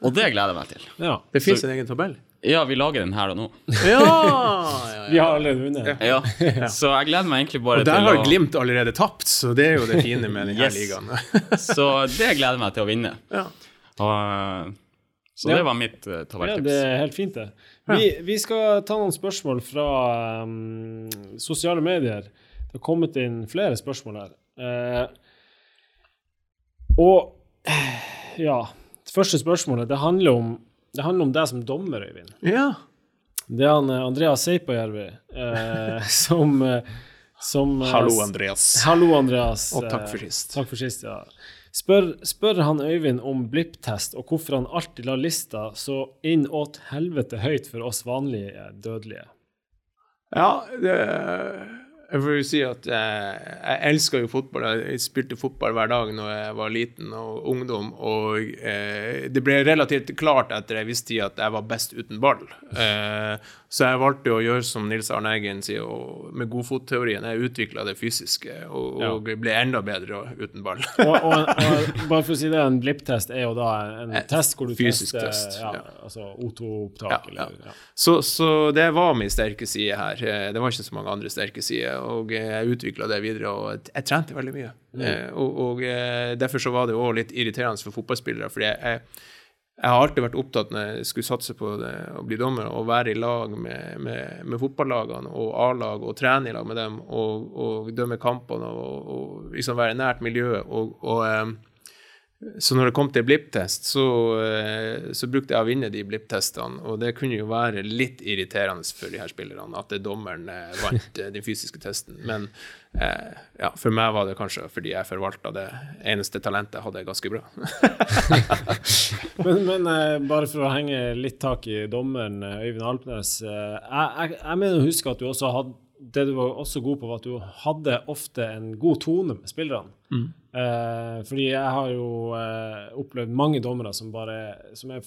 Og det gleder jeg meg til. Ja. Det fins en egen tabell? Ja, vi lager den her og nå. Ja! ja, [laughs] Vi har allerede vunnet. Ja. Så jeg gleder meg egentlig bare til å Og der har å Glimt allerede tapt, så det er jo det fine med denne Yes. ligaen. [laughs] Så det gleder jeg meg til å vinne. ja. Og, så Ja. det var mitt uh, Ja, det er helt fint, det. Vi, vi skal ta noen spørsmål fra um, sosiale medier. Det har kommet inn flere spørsmål her. Uh, og eh, ja første spørsmålet det handler om, det handler om deg som dommer, Øyvind. ja. Det er han eh, Andreas Seipajärvi eh, [laughs] som, eh, som eh, Hallo, Andreas. Hallo, Andreas. Og takk for sist. Takk for sist, ja. Spør, spør han Øyvind om blipptest, og hvorfor han alltid lar lista så inn åt helvete høyt for oss vanlige dødelige. Ja, det, jeg får jo si at jeg, jeg elsker jo fotball. Jeg spilte fotball hver dag når jeg var liten og ungdom, og eh, det ble relativt klart etter en viss tid at jeg var best uten ball. Eh, så jeg valgte å gjøre som Nils Arne Eggen sier, og med godfotteorien. Jeg utvikla det fysiske og, Ja. og ble enda bedre uten ball. [laughs] Og, og, og bare for å si det, en blipptest er jo da en test hvor du fysisk tester test, ja, ja. altså O2-opptak. Ja, ja. ja. Så, så det var min sterke side her. Eh, Det var ikke så mange andre sterke sider. Og eh, jeg utvikla det videre, og jeg- trente veldig mye. Mm. Og, og eh, derfor så var det også litt irriterende for fotballspillere. fordi jeg, jeg, har alltid vært opptatt når jeg skulle satse på det, å bli dommer, å være i lag med, med, med fotballagene og A-lag og trene i lag med dem og, og dømme kampene og, og liksom være nært miljøet. Og, og eh, så når det kom til blipptest, så, eh, så brukte jeg å vinne de blipptestene, og det kunne jo være litt irriterende for de her spillerne at dommeren eh, vant eh, den fysiske testen. Men eh, ja, for meg var det kanskje fordi jeg forvalta det eneste talentet jeg hadde ganske bra. [laughs] Men, men eh, bare for å henge litt tak i dommeren Øyvind Alpnes. eh, jeg, jeg, mener å huske at du også hadde det du var også god på, var at du hadde ofte en god tone med spillerne. Eh, fordi jeg har jo eh, opplevd mange dommere som bare som er,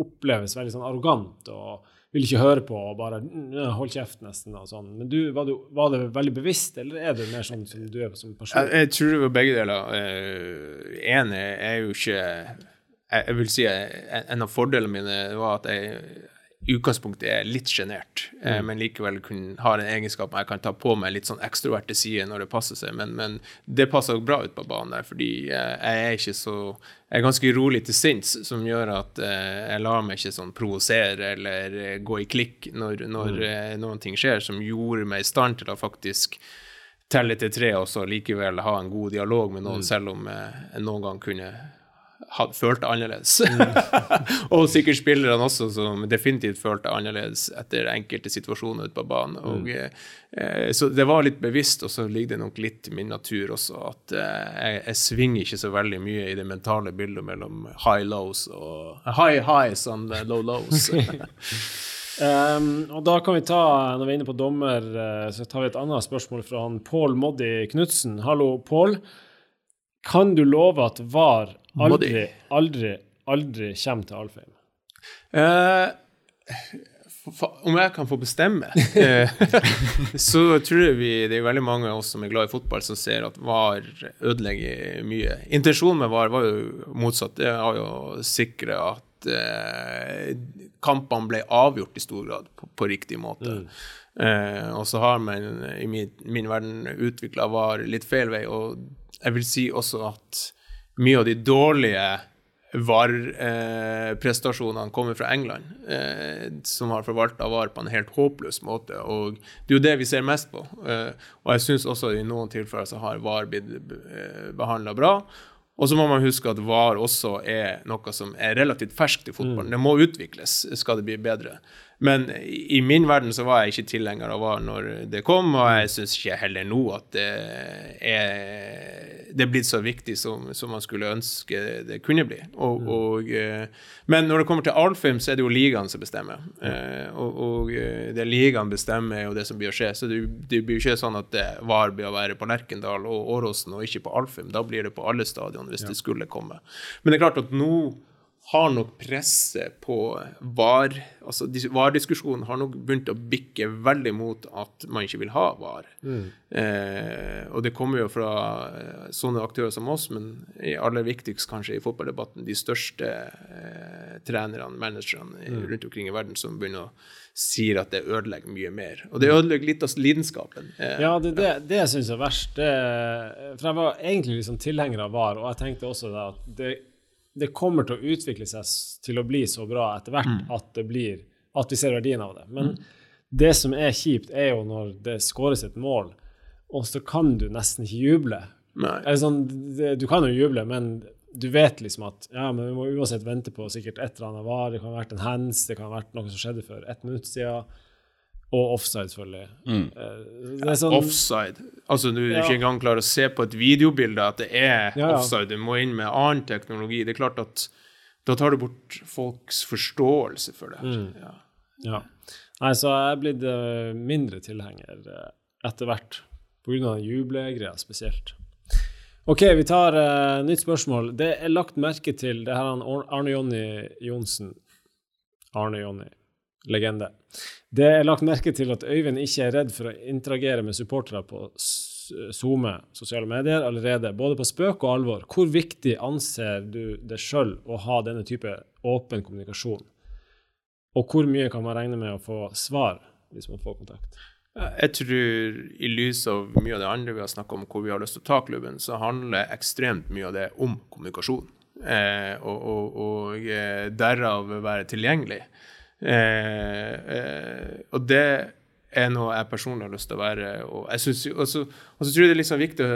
oppleves veldig sånn arrogant og vil ikke høre på og bare mm, hold kjeft, nesten. og sånn. Men du, var, du, var det veldig bevisst, eller er du mer sånn som du er som person? Jeg, jeg tror det var begge deler. Uh, en er er jo ikke jeg, jeg vil si eh, En av fordelene mine var at jeg utgangspunktet er litt sjenert, mm. men likevel kun, har en egenskap jeg kan ta på meg litt sånn ekstroverte sider når det passer seg. Men, men det passer bra ut på banen der, fordi eh, jeg er ikke så Jeg er ganske rolig til sinns, som gjør at eh, jeg lar meg ikke sånn provosere eller eh, gå i klikk når, når eh, noen ting skjer, som gjorde meg i stand til å faktisk telle til tre og så likevel ha en god dialog med noen, selv om eh, jeg noen gang kunne ha, følte annerledes. [laughs] og sikkert spillerne også, som definitivt følte annerledes etter enkelte situasjoner ute på banen. Og, eh, så det var litt bevisst, og så ligger det nok litt i min natur også at eh, jeg, jeg svinger ikke så veldig mye i det mentale bildet mellom high lows og high highs and low lows. [laughs] [laughs] Um, og da kan vi ta, når vi er inne på dommer, eh, så tar vi et annet spørsmål fra han Pål Moddi Knutsen. Hallo, Pål. Kan du love at VAR aldri, aldri, aldri kommer til Alfheim? Eh, om jeg kan få bestemme, eh, [laughs] så tror jeg vi det er veldig mange av oss som er glad i fotball, som ser at VAR ødelegger mye. Intensjonen med VAR var jo motsatt. Det har jo å sikre at eh, kampene ble avgjort i stor grad på, på riktig måte. Eh, og så har man i min, min verden utvikla VAR litt feil vei, og jeg vil si også at mye av de dårlige VAR-prestasjonene kommer fra England, eh, som har forvalta VAR på en helt håpløs måte. Og det er jo det vi ser mest på. Eh, og jeg syns også i noen tilfeller så har VAR blitt eh, behandla bra. Og så må man huske at VAR også er noe som er relativt ferskt i fotballen. Det må utvikles, skal det bli bedre. Men i min verden så var jeg ikke tilhenger av VAR når det kom, og jeg syns ikke heller nå at det er det er blitt så viktig som, som man skulle ønske det kunne bli. Og, og, eh, men når det kommer til Alfheim, så er det jo ligaen som bestemmer. Eh, og, og eh, det ligaen bestemmer, er jo det som blir å skje. Så det, det blir jo ikke sånn at VAR blir å være på Lerkendal og Åråsen og ikke på Alfheim. Da blir det på alle stadion hvis det skulle komme. Men det er klart at nå har nok presset på VAR altså dis- VAR-diskusjonen har nok begynt å bikke veldig mot at man ikke vil ha VAR. Eh, og det kommer jo fra eh, sånne aktører som oss, men aller viktigst kanskje i fotballdebatten de største eh, trenerne, managerne mm. rundt omkring i verden som begynner å sier at det ødelegger mye mer. Og det ødelegger litt av lidenskapen. Eh, Ja, det, det, det syns jeg er verst. Det, for jeg var egentlig liksom tilhenger av VAR, og jeg tenkte også da at det, det kommer til å utvikle seg til å bli så bra etter hvert at det blir at vi ser verdien av det. Men det som er kjipt, er jo når det skåres et mål, og så kan du nesten ikke juble. Eller sånn, det, du kan jo juble, men du vet liksom at ja, men vi må uansett vente på sikkert et eller annet var. Det kan ha vært en hands, det kan ha vært noe som skjedde for ett minutt siden. Og offside, selvfølgelig. Mm. Det er sånn, Offside. Altså du Ja. ikke engang klarer å se på et videobilde at det er Ja, ja. offside. Du må inn med annen teknologi. Det er klart at da tar du bort folks forståelse for det. her. Mm. Ja. Ja. Nei, så jeg er blitt eh, mindre tilhenger eh, etter hvert, på grunn av jublegreia spesielt. OK, vi tar uh, nytt spørsmål. Det er lagt merke til Det her er han Arne Jonny Johnsen. Arne Jonny, legende. Det er lagt merke til at Øyvind ikke er redd for å interagere med supportere på SoMe, sosiale medier, allerede, både på spøk og alvor. Hvor viktig anser du det sjøl å ha denne type åpen kommunikasjon? Og hvor mye kan man regne med å få svar hvis man får kontakt? Jeg tror i lys av mye av det andre vi har snakka om, hvor vi har lyst til å ta klubben, så handler ekstremt mye av det om kommunikasjon. Eh, og, og, og eh, derav være tilgjengelig. Eh, eh, og det er noe jeg personlig har lyst til å være. Og synes, og så og så tror jeg det er liksom viktig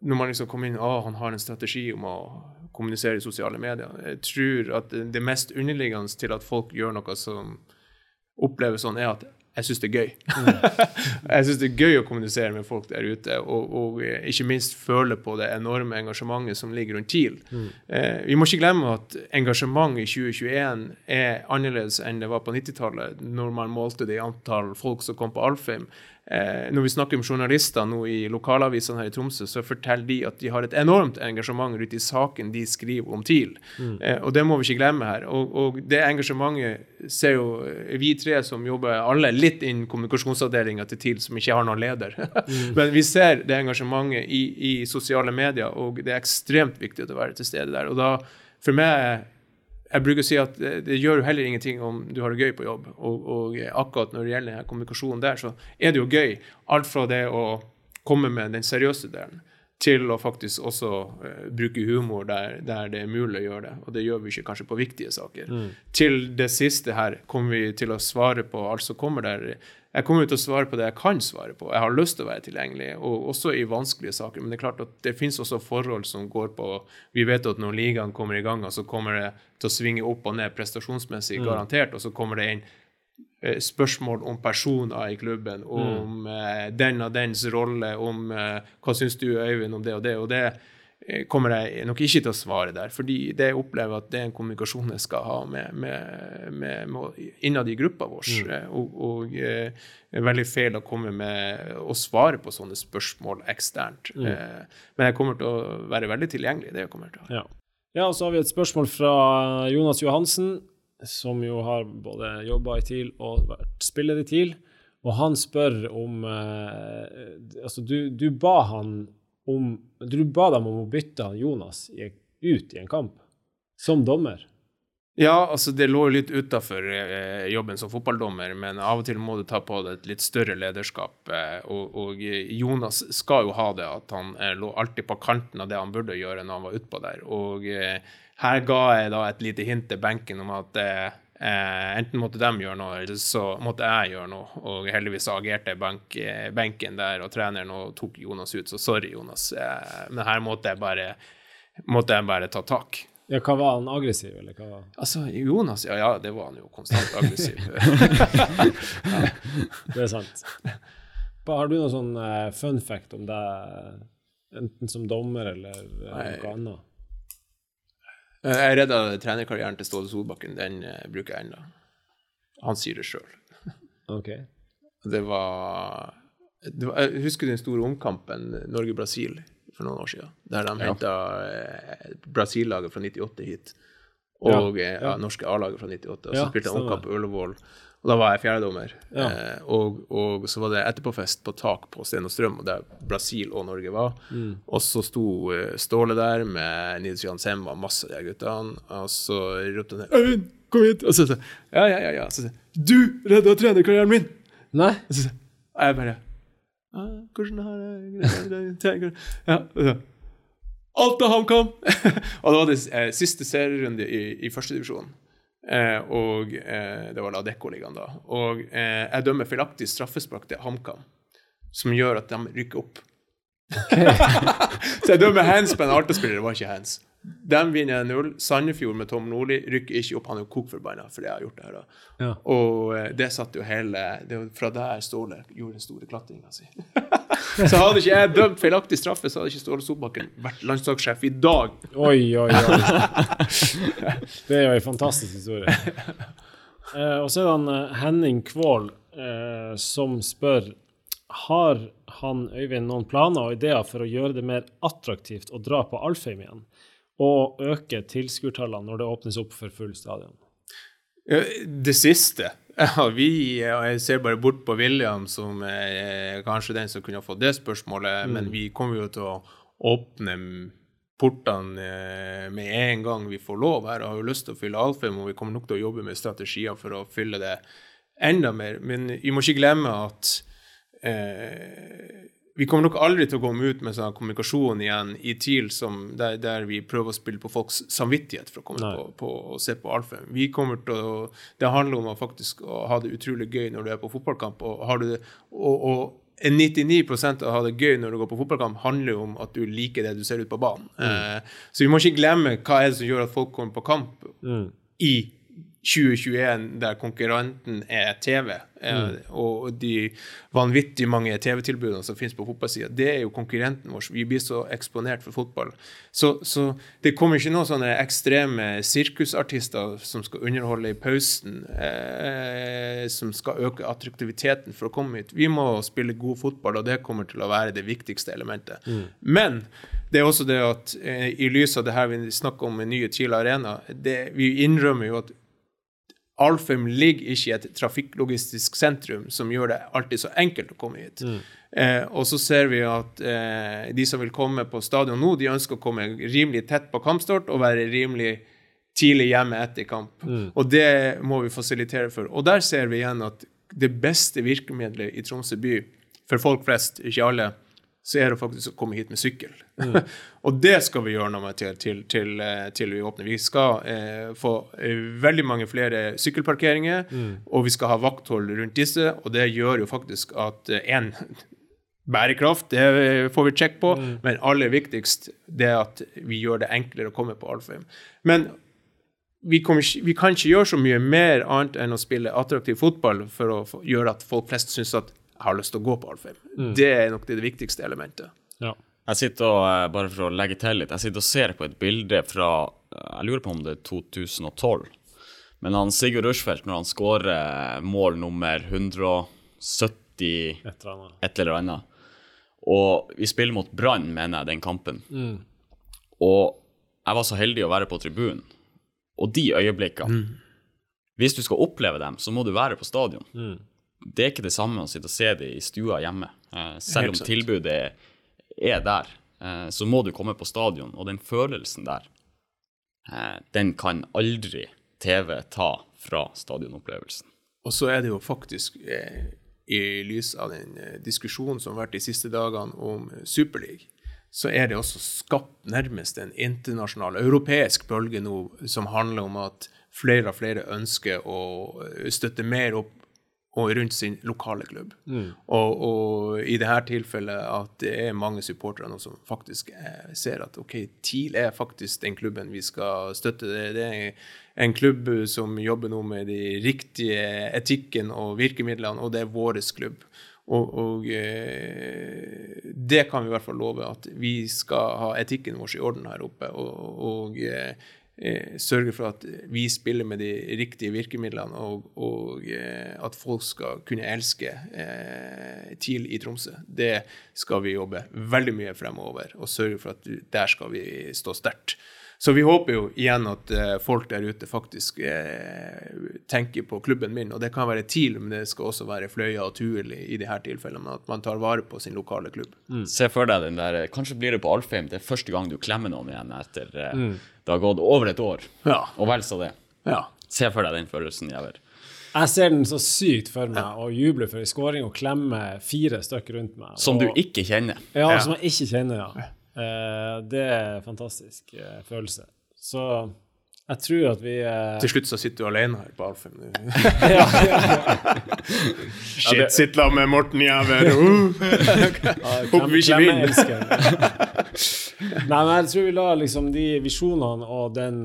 når man liksom kommer inn å, han har en strategi om å kommunisere i sosiale medier. Jeg tror at det mest underliggende til at folk gjør noe som oppleves sånn, er at jeg syns det er gøy. [laughs] jeg syns det er gøy å kommunisere med folk der ute, og, og eh, ikke minst føle på det enorme engasjementet som ligger rundt TIL. Eh, vi må ikke glemme at engasjement i 2021 er annerledes enn det var på 90-tallet, når man målte det i antall folk som kom på Alfheim. Eh, når vi snakker om journalister nå i lokalavisene her i Tromsø, så forteller de at de har et enormt engasjement rundt i saken de skriver om TIL. Eh, og det må vi ikke glemme her. Og, og det engasjementet ser jo vi tre som jobber alle litt innen kommunikasjonsavdelinga til TIL, som ikke har noen leder. [laughs] Men vi ser det engasjementet i, i sosiale medier, og det er ekstremt viktig å være til stede der. Og da, for meg jeg bruker å si at det, det gjør jo heller ingenting om du har det gøy på jobb. Og, og akkurat når det gjelder kommunikasjonen der, så er det jo gøy. Alt fra det å komme med den seriøse delen, til å faktisk også uh, bruke humor der, der det er mulig å gjøre det. Og det gjør vi ikke kanskje på viktige saker. Til det siste her kommer vi til å svare på alt som kommer der. Jeg kommer til å svare på det jeg kan svare på. Jeg har lyst til å være tilgjengelig, og også i vanskelige saker. Men det er klart at det finnes også forhold som går på Vi vet at når ligaen kommer i gang, så kommer det til å svinge opp og ned prestasjonsmessig, garantert. Og så kommer det inn eh, spørsmål om personer i klubben, om mm. den og dens rolle, om eh, hva syns du, Øyvind, om det og det. Og det kommer jeg nok ikke til å svare der. Fordi det jeg opplever at det er en kommunikasjon jeg skal ha med, med, med, med innad i gruppa vår. Mm. Og, og eh, er veldig feil å komme med å svare på sånne spørsmål eksternt. Mm. Eh, men jeg kommer til å være veldig tilgjengelig. det jeg kommer til å ja. ja, og så har vi et spørsmål fra Jonas Johansen, som jo har både jobba i TIL og vært spiller i TIL. Og han spør om eh, Altså, du, du ba han om Du ba dem om å bytte Jonas ut i en kamp, som dommer. Ja, altså det lå litt utafor eh, jobben som fotballdommer, men av og til må du ta på deg et litt større lederskap. Eh, og, og, Jonas skal jo ha det, at han eh, lå alltid på kanten av det han burde gjøre når han var utpå der. Og eh, her ga jeg da et lite hint til benken om at eh, enten måtte de gjøre noe, eller så måtte jeg gjøre noe. Og heldigvis agerte benk, benken der, og treneren og tok Jonas ut. Så sorry, Jonas, men her måtte jeg bare, måtte jeg bare ta tak. Ja, hva var han aggressiv, eller hva? Altså, Jonas, ja, ja, det var han jo konstant aggressiv. ja, [laughs] [laughs] det er sant. Har du noen sånn uh, fun fact om deg, enten som dommer eller uh, noe annet? Eh, jeg redda trenerkarrieren til Ståle Solbakken. Den uh, bruker jeg ennå. Han sier det sjøl. [laughs] Okay. Det var, det var Husker du den store omkampen Norge-Brasil? for noen år siden, der de ja. henta eh, Brasil-laget fra 98 hit. Og ja, ja. norske A-laget fra 98. Og så spilte de omkamp på Ullevål. Og da var jeg fjerdedommer. Ja. Eh, og, og, så var det etterpåfest på tak på Sten og Strøm, og der Brasil og Norge var. Mm. Og så sto uh, Ståle der med Nils Johan Semba og masse av de guttene, og så ropte han Øyvind, kom hit! Og så sa ja, ja, ja, ja. Så sa du redda trenerkarrieren min! Nei. Og så sa jeg bare hvordan har jeg ja. Alta HamKam! [laughs] og det var det eh, siste serierunde i, i førstedivisjon. Eh, og eh, det var La Deco-ligaen, da. Og eh, jeg dømmer feilaktig straffespark til HamKam, som gjør at de rykker opp. [laughs] Så jeg dømmer hands på en Arte-spiller, det var ikke hands. De vinner 1-0. Sandefjord med Tom Nordli rykker ikke opp. Han er jo kokforbanna for det jeg har gjort det her. Ja. Og eh, det satt jo hele det var Fra der Ståle gjorde den store klatringa si. [laughs] så hadde ikke jeg dømt feilaktig straffe, så hadde ikke Ståle Solbakken vært landslagssjef i dag. oi, oi, oi. [laughs] det er jo en fantastisk historie. Eh, og så er det han eh, Henning Kvål eh, som spør har han Øyvind noen planer og ideer for å gjøre det mer attraktivt å dra på Alfheim igjen? Og øke tilskuertallene når det åpnes opp for full stadion? Det siste. [laughs] Ja, vi, jeg ser bare bort på William, som er kanskje den som kunne fått det spørsmålet, mm. men vi kommer jo til å åpne portene eh, med en gang vi får lov. Her har jo lyst til å fylle Alfheim, og vi kommer nok til å jobbe med strategier for å fylle det enda mer. Men vi må ikke glemme at eh, vi kommer nok aldri til å komme ut med sånn kommunikasjon igjen i TIL som der, der, vi prøver å spille på folks samvittighet for å komme på, på, og se på Alfheim. Vi kommer til å, Det handler om å faktisk å ha det utrolig gøy når du er på fotballkamp. og har du det, og, og 99 av å ha det gøy når du går på fotballkamp, handler jo om at du liker det du ser ut på banen. Mm. Eh, så vi må ikke glemme hva er det som gjør at folk kommer på kamp mm. i 2021 der konkurrenten er TV, eh, mm. og de vanvittig mange TV-tilbudene som finnes på fotballsida, det er jo konkurrenten vår. Vi blir så eksponert for fotball. Så, så det kommer ikke noen sånne ekstreme sirkusartister som skal underholde i pausen, eh, som skal øke attraktiviteten for å komme hit. Vi må spille god fotball, og det kommer til å være det viktigste elementet. Mm. Men det er også det at eh, i lys av det her vi snakker om med nye TIL Arena, det, vi innrømmer jo at Alfheim ligger ikke i et trafikklogistisk sentrum som gjør det alltid så enkelt å komme hit. Mm. Eh, og så ser vi at eh, de som vil komme på stadion nå, de ønsker å komme rimelig tett på kampstart og være rimelig tidlig hjemme etter kamp. Mm. Og det må vi fasilitere for. Og der ser vi igjen at det beste virkemidlet i Tromsø by for folk flest, ikke alle, så er det faktisk å komme hit med sykkel. Mm. [laughs] og det skal vi gjøre noe med til, til, til, eh, til vi åpner. Vi skal eh, få eh, veldig mange flere sykkelparkeringer, mm. og vi skal ha vakthold rundt disse. Og det gjør jo faktisk at én eh, [laughs] Bærekraft det får vi sjekk på, mm. men aller viktigst det er at vi gjør det enklere å komme på Alfheim. Men vi, kommer, vi, kan ikke gjøre så mye mer annet enn å spille attraktiv fotball for å gjøre at folk flest syns at har lyst til å gå på Alfheim. Mm. Det er nok det, det viktigste elementet. Ja. Jeg sitter og, eh, bare for å legge til litt, jeg sitter og ser på et bilde fra eh, Jeg lurer på om det er 2012. Men han Sigurd Rushfeldt, når han skårer mål nummer 170 Et eller annet. et eller annet. Og vi spiller mot Brann, mener jeg, den kampen. Og jeg var så heldig å være på tribunen. Og de øyeblikkene Hvis du skal oppleve dem, så må du være på stadion. Det er ikke det samme å sitte og se det i stua hjemme. Eh, selv om tilbudet er der, eh, så må du komme på stadion. Og den følelsen der, eh, den kan aldri TV ta fra stadionopplevelsen. Og så er det jo faktisk, i lys av den diskusjonen som har vært de siste dagene om Superliga, så er det også skapt nærmest en internasjonal, europeisk bølge nå som handler om at flere og flere ønsker å støtte mer opp og rundt sin lokale klubb. Og, og i dette tilfellet at det er mange supportere som faktisk eh, ser at ok, TIL er faktisk den klubben vi skal støtte. Det, er en klubb som jobber nå med de riktige etikken og virkemidlene, og det er vår klubb. Og, og eh, det kan vi i hvert fall love, at vi skal ha etikken vår i orden her oppe. Og, og eh, sørge for at vi spiller med de riktige virkemidlene, og, og eh, at folk skal kunne elske eh, TIL i Tromsø. Det skal vi jobbe veldig mye fremover, og sørge for at der skal vi stå sterkt. Så vi håper jo igjen at eh, folk der ute faktisk eh, tenker på klubben min, og det kan være TIL, men det skal også være Fløya og Tuel i, i disse tilfellene, at man tar vare på sin lokale klubb. Se for deg den der Kanskje blir det på Alfheim. Det er første gang du klemmer noen igjen etter eh, det har gått over et år. Ja. Og vel så det. ja. Se for deg den følelsen, Giæver. Jeg ser den så sykt for meg, og jubler for ei skåring og klemmer fire stykker rundt meg. Som du ikke kjenner. Ja, Ja. som jeg ikke kjenner, ja. Eh, det er en fantastisk eh, følelse. Så jeg tror at vi eh, Til slutt så sitter du alene her på Alfheim. ja, [laughs] [laughs] ja, Shit, sitt la med Morten Jæver. [laughs] Uh. Håper vi ikke vinner. Nei, men jeg tror vi lar liksom de visjonene og den,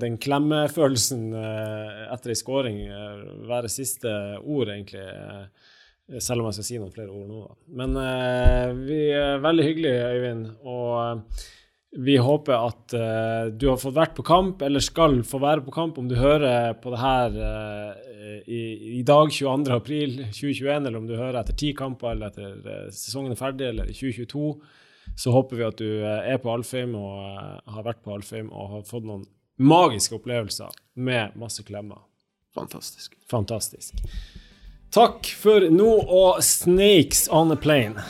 den klemmefølelsen etter ei scoring eh, være siste ord, egentlig. Eh, Selv om jeg skal si noen flere ord nå. da. Men eh, vi er veldig hyggelige, Øyvind. Og eh, vi håper at uh, du har fått vært på kamp, eller skal få være på kamp, om du hører på det her uh, i, i dag, 22. april 2021, eller om du hører etter ti kamper, eller etter uh, sesongen er ferdig, eller i 2022. Så håper vi at du eh, er på Alfheim og eh, har vært på Alfheim og har fått noen magiske opplevelser med masse klemmer. Fantastisk. Fantastisk. Takk for nå og Snakes on a plane.